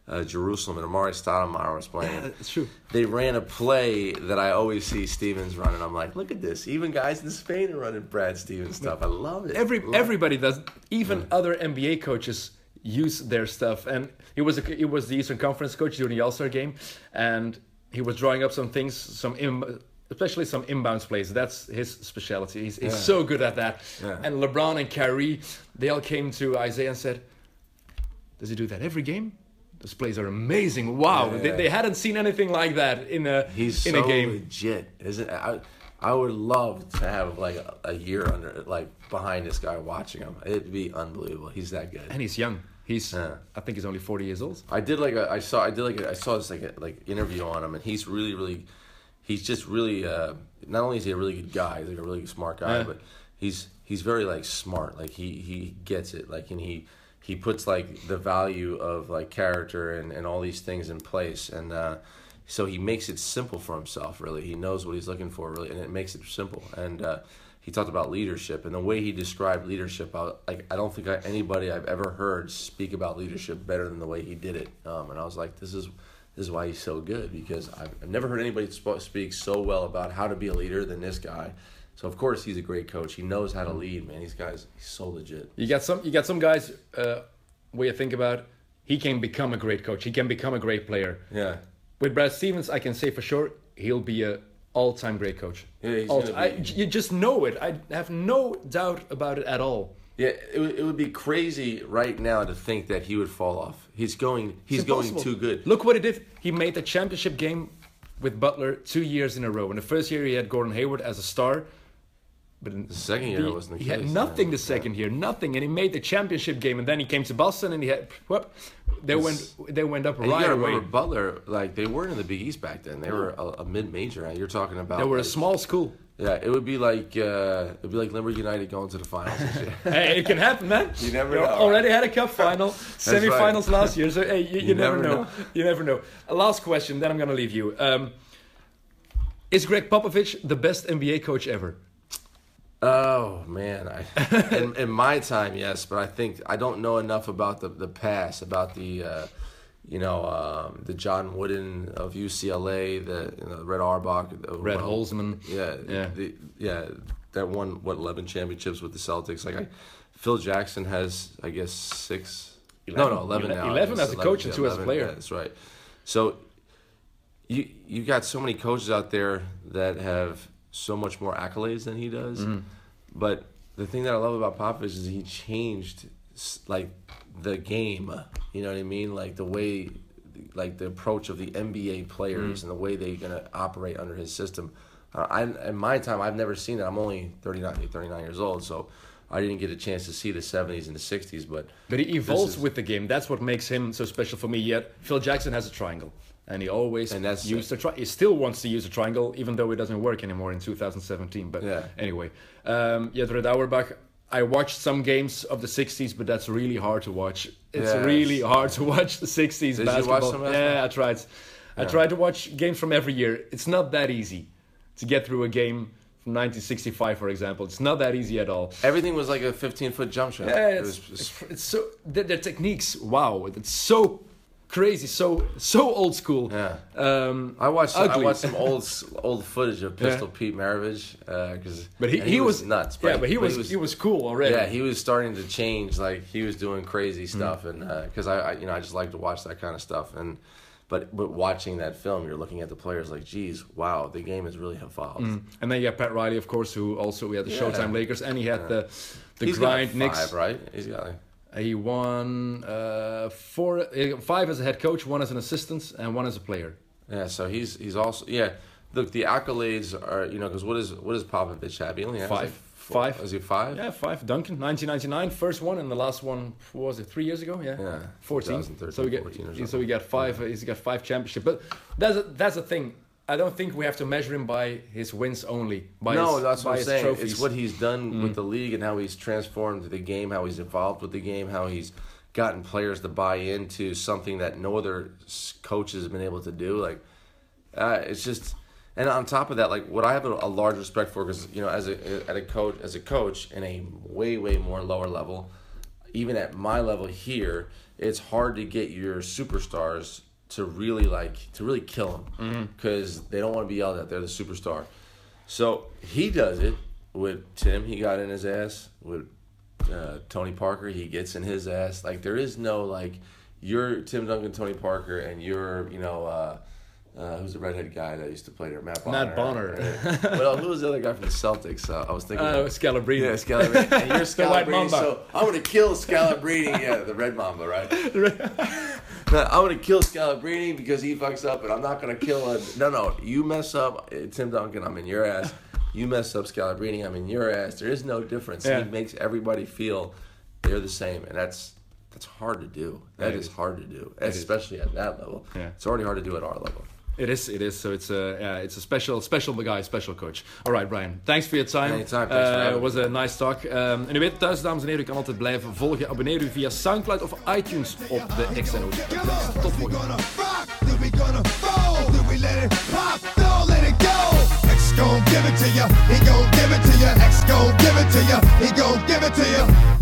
S2: uh, Jerusalem, and Amar'e Stoudemire was playing.
S1: it's true.
S2: They ran a play that I always see Stevens running. I'm like, look at this. Even guys in Spain are running Brad Stevens stuff. I love it.
S1: Every
S2: Love it.
S1: everybody does. Even other NBA coaches use their stuff. And he was a, he was the Eastern Conference coach during the All Star game, and he was drawing up some things, some Im, especially some inbounds plays. That's his specialty. He's, he's so good at that.
S2: Yeah.
S1: And LeBron and Kyrie, they all came to Isaiah and said, "Does he do that every game?" Those plays are amazing. Wow,
S2: Yeah,
S1: They,
S2: yeah.
S1: they hadn't seen anything like that in a
S2: He's
S1: in
S2: so
S1: a game.
S2: legit, isn't it? I, I would love to have like a, a year under, like behind this guy watching him. It'd be unbelievable. He's that good.
S1: And he's young. He's
S2: Yeah.
S1: I think he's only forty years old.
S2: I did like a, I saw I did like a, I saw this like a, like interview on him, and he's really really, he's just really. Uh, not only is he a really good guy, he's like a really smart guy, but he's he's very like smart. Like he he gets it. Like and he he puts like the value of like character and and all these things in place, and uh, so he makes it simple for himself. Really, he knows what he's looking for. Really, and it makes it simple. And uh, he talked about leadership and the way he described leadership. I, like I don't think I, anybody I've ever heard speak about leadership better than the way he did it. Um, and I was like, this is this is why he's so good because I've, I've never heard anybody sp- speak so well about how to be a leader than this guy. So of course he's a great coach. He knows how to lead, man. These guys, he's so legit.
S1: You got some. You got some guys. Uh, where you think about, he can become a great coach. He can become a great player.
S2: Yeah.
S1: With Brad Stevens, I can say for sure he'll be a all-time great coach.
S2: Yeah, he's
S1: All- I, you just know it. I have no doubt about it at all.
S2: Yeah, it, would- it would be crazy right now to think that he would fall off. He's going. He's going too good.
S1: Look what he did. He made the championship game with Butler two years in a row. In the first year, he had Gordon Hayward as a star. But in
S2: The second year
S1: the-
S2: wasn't the
S1: he had nothing the second year, nothing, and he made the championship game. And then he came to Boston, and he had whoop, they went they went up
S2: And you
S1: right
S2: gotta
S1: away.
S2: remember Butler, like they weren't in the Big East back then. They were a, a mid-major. You're talking about.
S1: They were a small school.
S2: Yeah, it would be like uh, it'd be like Limburg United going to the finals
S1: hey, it can happen, man.
S2: You never
S1: You
S2: know,
S1: Already had a cup final, semifinals last year. So hey, you, you, never,
S2: never
S1: know.
S2: know.
S1: You never know. A last question, then I'm gonna leave you. Um, is Gregg Popovich the best NBA coach ever?
S2: Oh man, I, in, in my time, yes, but I think I don't know enough about the the past, about the, uh, you know, um, the John Wooden of UCLA, the you know, Red Auerbach, the,
S1: Red
S2: well,
S1: Holzman.
S2: yeah,
S1: Yeah.
S2: the, yeah, that won what eleven championships with the Celtics. Like I, Phil Jackson has, I guess six.
S1: Eleven.
S2: No, no, eleven
S1: Ele-
S2: now.
S1: 11
S2: Yes,
S1: as a coach and two as a player.
S2: yeah, that's right. So you you got so many coaches out there that have so much more accolades than he does.
S1: Mm-hmm.
S2: But the thing that I love about Popovich is he changed like the game. You know what I mean? Like the way, like the approach of the NBA players and the way they're gonna operate under his system. Uh, I in my time, I've never seen it. I'm only 39, 39 years old, so I didn't get a chance to see the 70s and the 60s. But
S1: But he evolves
S2: is-
S1: with the game. That's what makes him so special for me. Yet Phil Jackson has a triangle, and he always
S2: And that's-
S1: used a tri- He still wants to use a triangle, even though it doesn't work anymore in 2017. But
S2: Yeah.
S1: anyway, um, yet Red Auerbach. I watched some games of the 60s, but that's really hard to watch. It's
S2: Yes.
S1: really hard to watch the 60s
S2: Did you watch
S1: basketball. yeah. I tried. I tried to watch games from every year. It's not that easy to get through a game from 1965, for example. It's not that easy at all.
S2: everything was like a 15 foot jump shot.
S1: Yeah,
S2: It
S1: it's,
S2: was-
S1: it's, it's so their, their techniques. Wow, it's so crazy, so so old school.
S2: Yeah.
S1: Um,
S2: I watched
S1: ugly.
S2: I watched some old old footage of Pistol Pete Maravich because
S1: but he, he, was,
S2: nuts.
S1: Yeah, but he was, he was cool already.
S2: yeah he was starting to change like he was doing crazy
S1: Mm-hmm.
S2: stuff and because I, I you know I just like to watch that kind of stuff and but but watching that film you're looking at the players like geez wow the game has really evolved.
S1: And then you have Pat Riley, of course, who also we had the
S2: Yeah.
S1: Showtime Lakers, and he had the the
S2: He's
S1: grind
S2: got
S1: Knicks.
S2: right he's got like,
S1: He won uh, four, uh, five as a head coach, one as an assistant, and one as a player.
S2: yeah so he's he's also yeah look, the accolades are you know because what is what does Popovich have? He only has
S1: Five.
S2: like four-
S1: Five.
S2: Is he five?
S1: Yeah, five. Duncan, 1999, first one, and the last one what was it three years ago? Yeah,
S2: Yeah,
S1: 14.
S2: 2013,
S1: So we get
S2: 14 or
S1: so we got five. He's got five championship. But that's a, that's the thing. I don't think we have to measure him by his wins only. By
S2: no,
S1: his,
S2: that's what I'm saying.
S1: Trophies. Mm.
S2: It's what he's done with the league and how he's transformed the game, how he's evolved with the game, how he's gotten players to buy into something that no other coach has been able to do. Like, uh, it's just, and on top of that, like what I have a, a large respect for, because you know, as a at a coach, as a coach in a way way more lower level, even at my level here, it's hard to get your superstars to really like to really kill him because they don't want to be yelled at. They're the superstar. So he does it with Tim. He got in his ass with uh, Tony Parker. He gets in his ass. Like there is no like you're Tim Duncan, Tony Parker, and you're you know. Uh, uh, who's the redhead guy that used to play there? Matt Bonner.
S1: Matt Bonner.
S2: well, who was the other guy from the Celtics? Uh, I was thinking.
S1: Uh, Scalabrini.
S2: Yeah, Scalabrini. And you're Scalabrini,
S1: Mamba.
S2: so I'm gonna kill Scalabrini. Yeah, the Red Mamba, right? I'm gonna kill Scalabrini because he fucks up, and I'm not gonna kill a. No, no, you mess up, Tim Duncan. I'm in your ass. You mess up Scalabrini. I'm in your ass. There is no difference.
S1: Yeah.
S2: He makes everybody feel they're the same, and that's that's hard to do. That is
S1: is.
S2: hard to do, especially at that level.
S1: Yeah.
S2: It's already hard to do at our level.
S1: It is, it is. So it's a, yeah, it's a special, special guy, special coach. All right, Brian. Thanks for your time.
S2: Anytime, thanks for
S1: Uh,
S2: having
S1: was a nice talk. Um, en u weet thuis, dames en heren, u kan altijd blijven volgen. Abonneer u via Soundcloud of iTunes op de XNO. Tot volgende.
S3: gonna rock, then we gonna roll, then we let it pop, don't let it go. X gon' give it to ya, he gon' give it to ya. X gon' give it to ya, he gon' give it to ya.